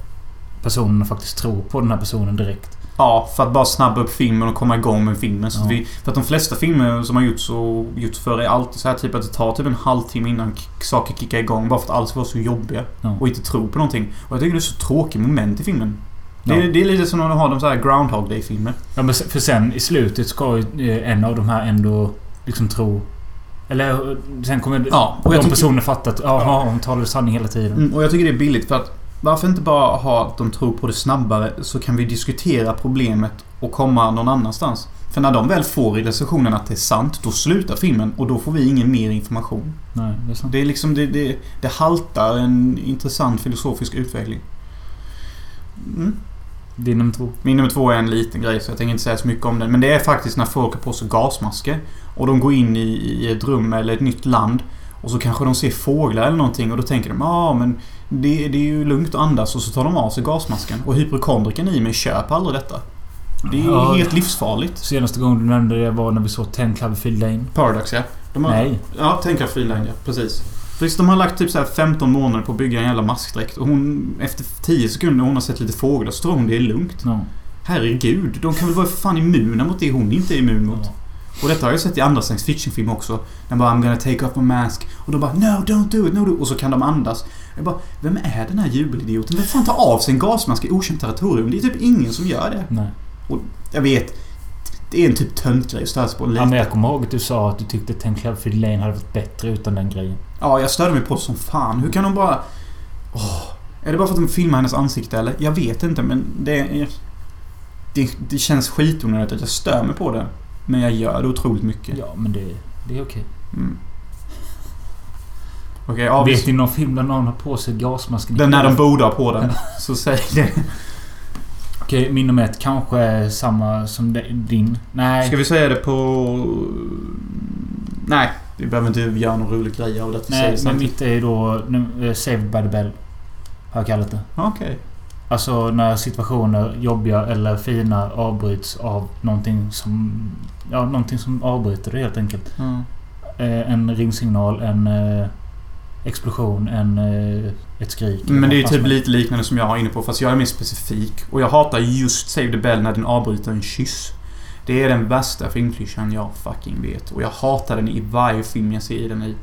personerna faktiskt tror på den här personen direkt. Ja, för att bara snabba upp filmen och komma igång med filmen. Så att Ja. vi, för att de flesta filmer som har gjorts och gjorts förr är alltid så här typ att det tar typ en halvtimme innan saker kickar igång. Bara för att allt ska vara så jobbiga. Ja. Och inte tro på någonting. Och jag tycker det är så tråkigt moment i filmen. Det, Ja. är, det är lite som när de har de så här Groundhog Day-filmer. Ja, men för sen i slutet ska ju eh, en av de här ändå liksom tro... Eller eh, sen kommer Ja, och de tycker- personerna fatta att ja, hon talade sanning hela tiden. Mm, och jag tycker det är billigt för att varför inte bara ha att de tror på det snabbare så kan vi diskutera problemet och komma någon annanstans. För när de väl får realisationen att det är sant, då slutar filmen och då får vi ingen mer information. Nej, det är sant. Det är liksom, det, det, det haltar en intressant filosofisk utveckling. Mm. Din nummer två. Min nummer två är en liten grej så jag tänker inte säga så mycket om den. Men det är faktiskt när folk har på sig gasmasker. Och de går in i, i ett rum eller ett nytt land. Och så kanske de ser fåglar eller någonting och då tänker de ja ah, men det, det är ju lugnt att andas och så tar de av sig gasmasken. Och hypokondriken i mig köper aldrig detta. Det är Ja. helt livsfarligt. Senaste gången du nämnde det var när vi såg 10 Cloverfield Lane. Paradox ja. Har, Nej. Ja, tänka freeline ja. Precis. Visst, de har lagt typ så här 15 månader på att bygga en jävla maskdräkt. Och hon, efter 10 sekunder när hon har sett lite fåglar så tror hon det är lugnt. Ja. Herregud, de kan väl vara för fan immuna mot det hon inte är immun mot. Ja. Och detta har jag sett i andra science fiction-filmer också. När bara I'm gonna take off my mask. Och då bara No, don't do it, no, do it. Och så kan de andas. Jag bara, vem är den här jubelidioten? Vem fan tar av sig en gasmask i okänt territorium? Det är typ ingen som gör det. Nej. Och jag vet, Det är en typ töntgrej att störa sig på lite. Ja, men jag kommer ihåg att du sa att du tyckte Ten Cloverfield Lane hade varit bättre utan den grejen. Ja, jag störde mig på det som fan. Hur kan de bara... Åh, är det bara för att de filmar hennes ansikte eller? Jag vet inte men det... är- Det, det känns skitonödigt att jag stör mig på det. Men jag gör det otroligt mycket. Ja, men det, det är okej. Mm. Ja, Vet ni någon film där någon har på sig gasmasken? Den när de borde ha på den. Så säg det. Okej, min nummer ett kanske är samma som din. Nej. Ska vi säga det på... Nej, vi behöver inte göra någon rolig grej av det. Nej, men mitt är då nu, eh, Saved by the Bell. Har jag kallat det. Okej. Alltså när situationer, jobbiga eller fina, avbryts av någonting som... Ja, någonting som avbryter det helt enkelt. Ja. Eh, en ringsignal, en eh, explosion, en, eh, ett skrik. Men det är ju typ lite liknande som jag har inne på fast jag är mer specifik. Och jag hatar just Save the Bell när den avbryter en kyss. Det är den värsta filmklyschan jag fucking vet. Och jag hatar den i varje film jag ser den i.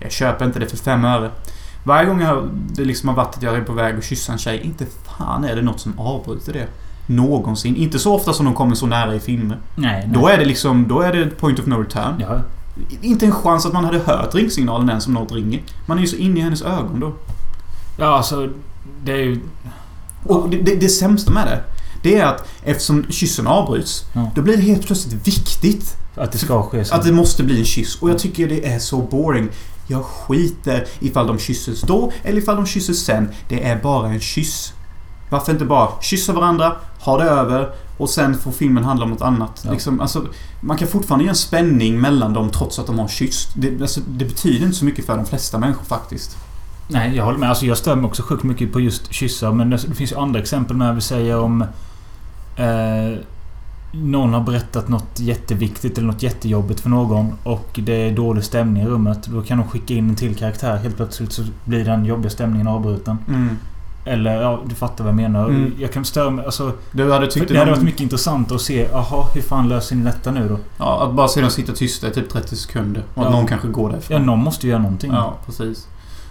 Jag köper inte det för fem öre. Varje gång jag, det liksom har varit att jag är på väg att kyssa en tjej, inte fan är det något som avbryter det. Någonsin. Inte så ofta som de kommer så nära i filmer. Nej, nej. Då är det liksom, då är det point of no return. Ja. Inte en chans att man hade hört ringsignalen än som något ringer. Man är ju så inne i hennes ögon då. ja, alltså... Det är ju... Och det, det, det sämsta med det, det är att eftersom kyssen avbryts, Ja. då blir det helt plötsligt viktigt Att det ska ske så. att det måste bli en kyss. Och jag tycker det är så boring. Jag skiter ifall de kysses då eller ifall de kysses sen. Det är bara en kyss. Varför inte bara kyssa varandra, ha det över och sen får filmen handla om något annat. Ja. Liksom, alltså, man kan fortfarande göra en spänning mellan dem trots att de har kysst. Det, alltså, det betyder inte så mycket för de flesta människor faktiskt. Nej, jag håller med. Alltså jag stör mig också sjukt mycket på just kyssar. Men det, finns ju andra exempel med. Vi säger om... Eh, någon har berättat något jätteviktigt eller något jättejobbigt för någon och det är dålig stämning i rummet. Då kan de skicka in en till karaktär. Helt plötsligt så blir den jobbiga stämningen avbruten. Mm. Eller ja, du fattar vad jag menar. Mm. Jag kan störa mig. Alltså, Du hade tyckt det hade varit mycket intressant att se. Jaha, hur fan löser ni detta nu då? Ja, att bara se dem sitta tysta i typ 30 sekunder. Och att Ja. någon kanske går därifrån. Ja, någon måste ju göra någonting. Ja, precis.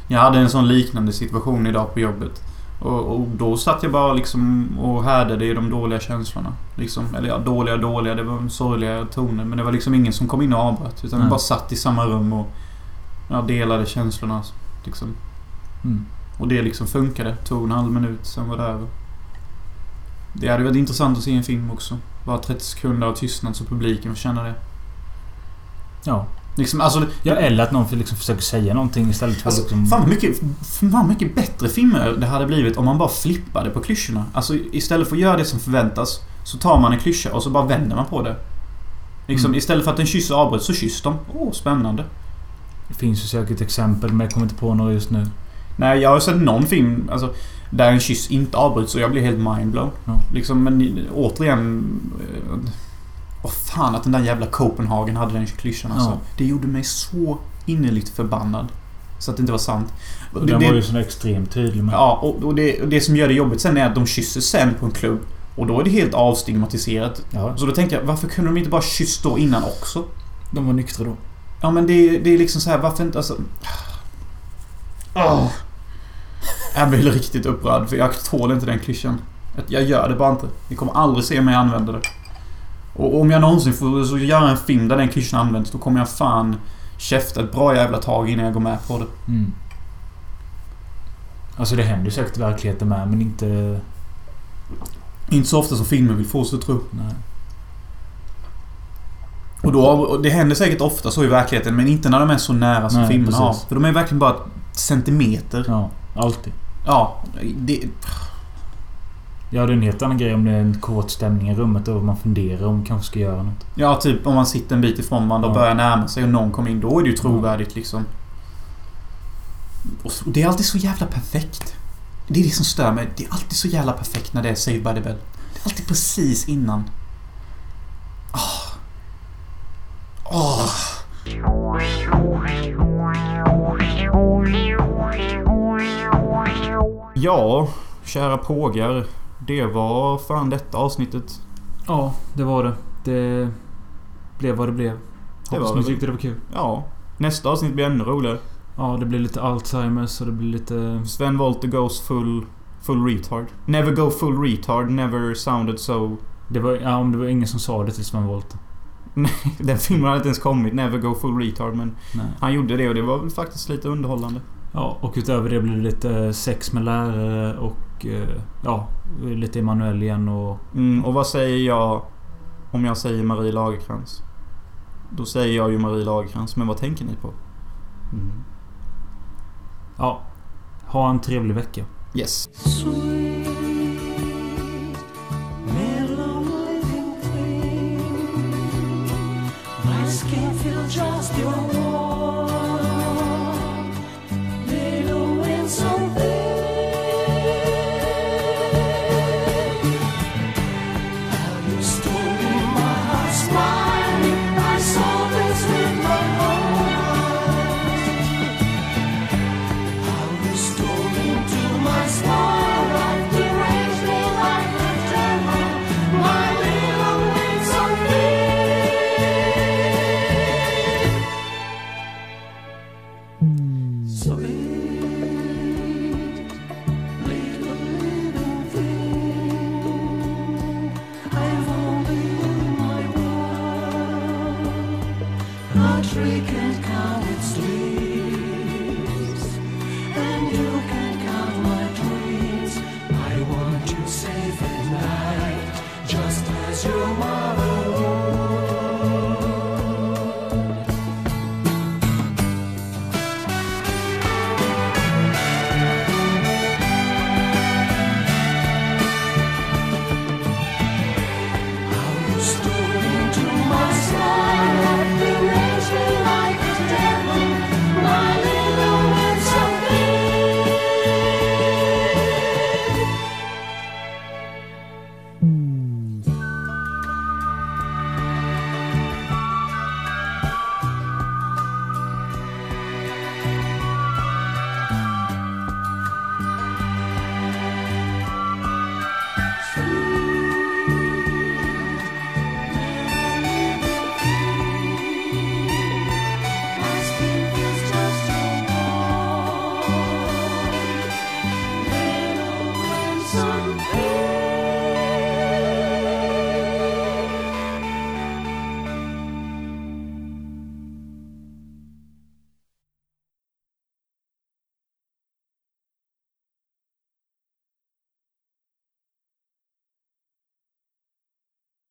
Jag hade en sån liknande situation idag på jobbet. Och, och då satt jag bara liksom och härdade i de dåliga känslorna. Liksom. Eller ja, dåliga dåliga. Det var sorgliga toner. Men det var liksom ingen som kom in och avbröt. Utan vi Nej. bara satt i samma rum och ja, delade känslorna. Liksom. Mm. Och det liksom funkade. Tog en halv minut, sen var det över. Det hade varit intressant att se en film också. Bara 30 sekunder av tystnad så publiken får känna det. Ja. Liksom, alltså, ja. Eller att någon liksom försöker säga någonting istället för Alltså, liksom... fan, mycket, fan mycket bättre filmer det hade blivit om man bara flippade på klyschorna. Alltså istället för att göra det som förväntas så tar man en klyscha och så bara vänder man på det. Liksom, Mm. Istället för att en kyss avbryts så kyss de. Åh, spännande. Det finns ju säkert exempel men jag kommer inte på några just nu. Nej, jag har sett någon film alltså, där en kyss inte avbryts och jag blir helt mindblown. Ja. Liksom, men återigen... eh, Vad fan att den där jävla Copenhagen hade den klyschan alltså. Ja. Det gjorde mig så innerligt förbannad. Så att det inte var sant. Och Det- den det- var ju så extremt tydlig med. Ja, och, och, det, och det som gör det jobbigt sen är att de kysser sen på en klubb. Och då är det helt avstigmatiserat. Ja. Så då tänker jag, varför kunde de inte bara kyssa då innan också? De var nyktra då. Ja men det, det är liksom så här, varför inte alltså... Åh. Jag blir riktigt upprörd för jag tål inte den klyschan. Jag gör det bara inte. Ni kommer aldrig se mig använda det. Och om jag någonsin får så göra en film där den klyschan används, då kommer jag fan käfta ett bra jävla tag innan jag går med på det. Mm. Alltså det händer säkert i verkligheten med men inte... Inte så ofta som filmer vill få oss att tro. Nej. Och, då, och det händer säkert ofta så i verkligheten, men inte när de är så nära som Nej, filmerna har. För de är verkligen bara centimeter. Ja, alltid. Ja, det... Ja, det är en helt annan grej om det är en kåt stämning i rummet och man funderar om man kanske ska göra något. Ja, typ om man sitter en bit ifrån varandra och Ja. börjar närma sig och någon kommer in. Då är det ju trovärdigt liksom. Och det är alltid så jävla perfekt. Det är det som stör mig. Det är alltid så jävla perfekt när det är Save by the Bell. Det är alltid precis innan. Åh. Åh. Ja, kära pågar. Det var fan detta avsnittet. Ja, det var det. Det blev vad det blev. Det Hoppas ni tyckte det var kul. Ja, nästa avsnitt blir ännu roligare. Ja, det blir lite Alzheimers och det blir lite... Sven Wollter goes full, full retard. Never go full retard, never sounded so Det var, ja, det var ingen som sa det till Sven Wollter. Den filmen hade inte ens kommit, Never Go Full Retard, men Nej. han gjorde det och det var väl faktiskt lite underhållande. Ja, och utöver det blir det lite sex med lärare och... eh, Ja, lite Emanuel igen och... Mm, och vad säger jag om jag säger Marie Lagercrantz? Då säger jag ju Marie Lagercrantz, men vad tänker ni på? Mm. Ja. Ha en trevlig vecka. Yes. Just your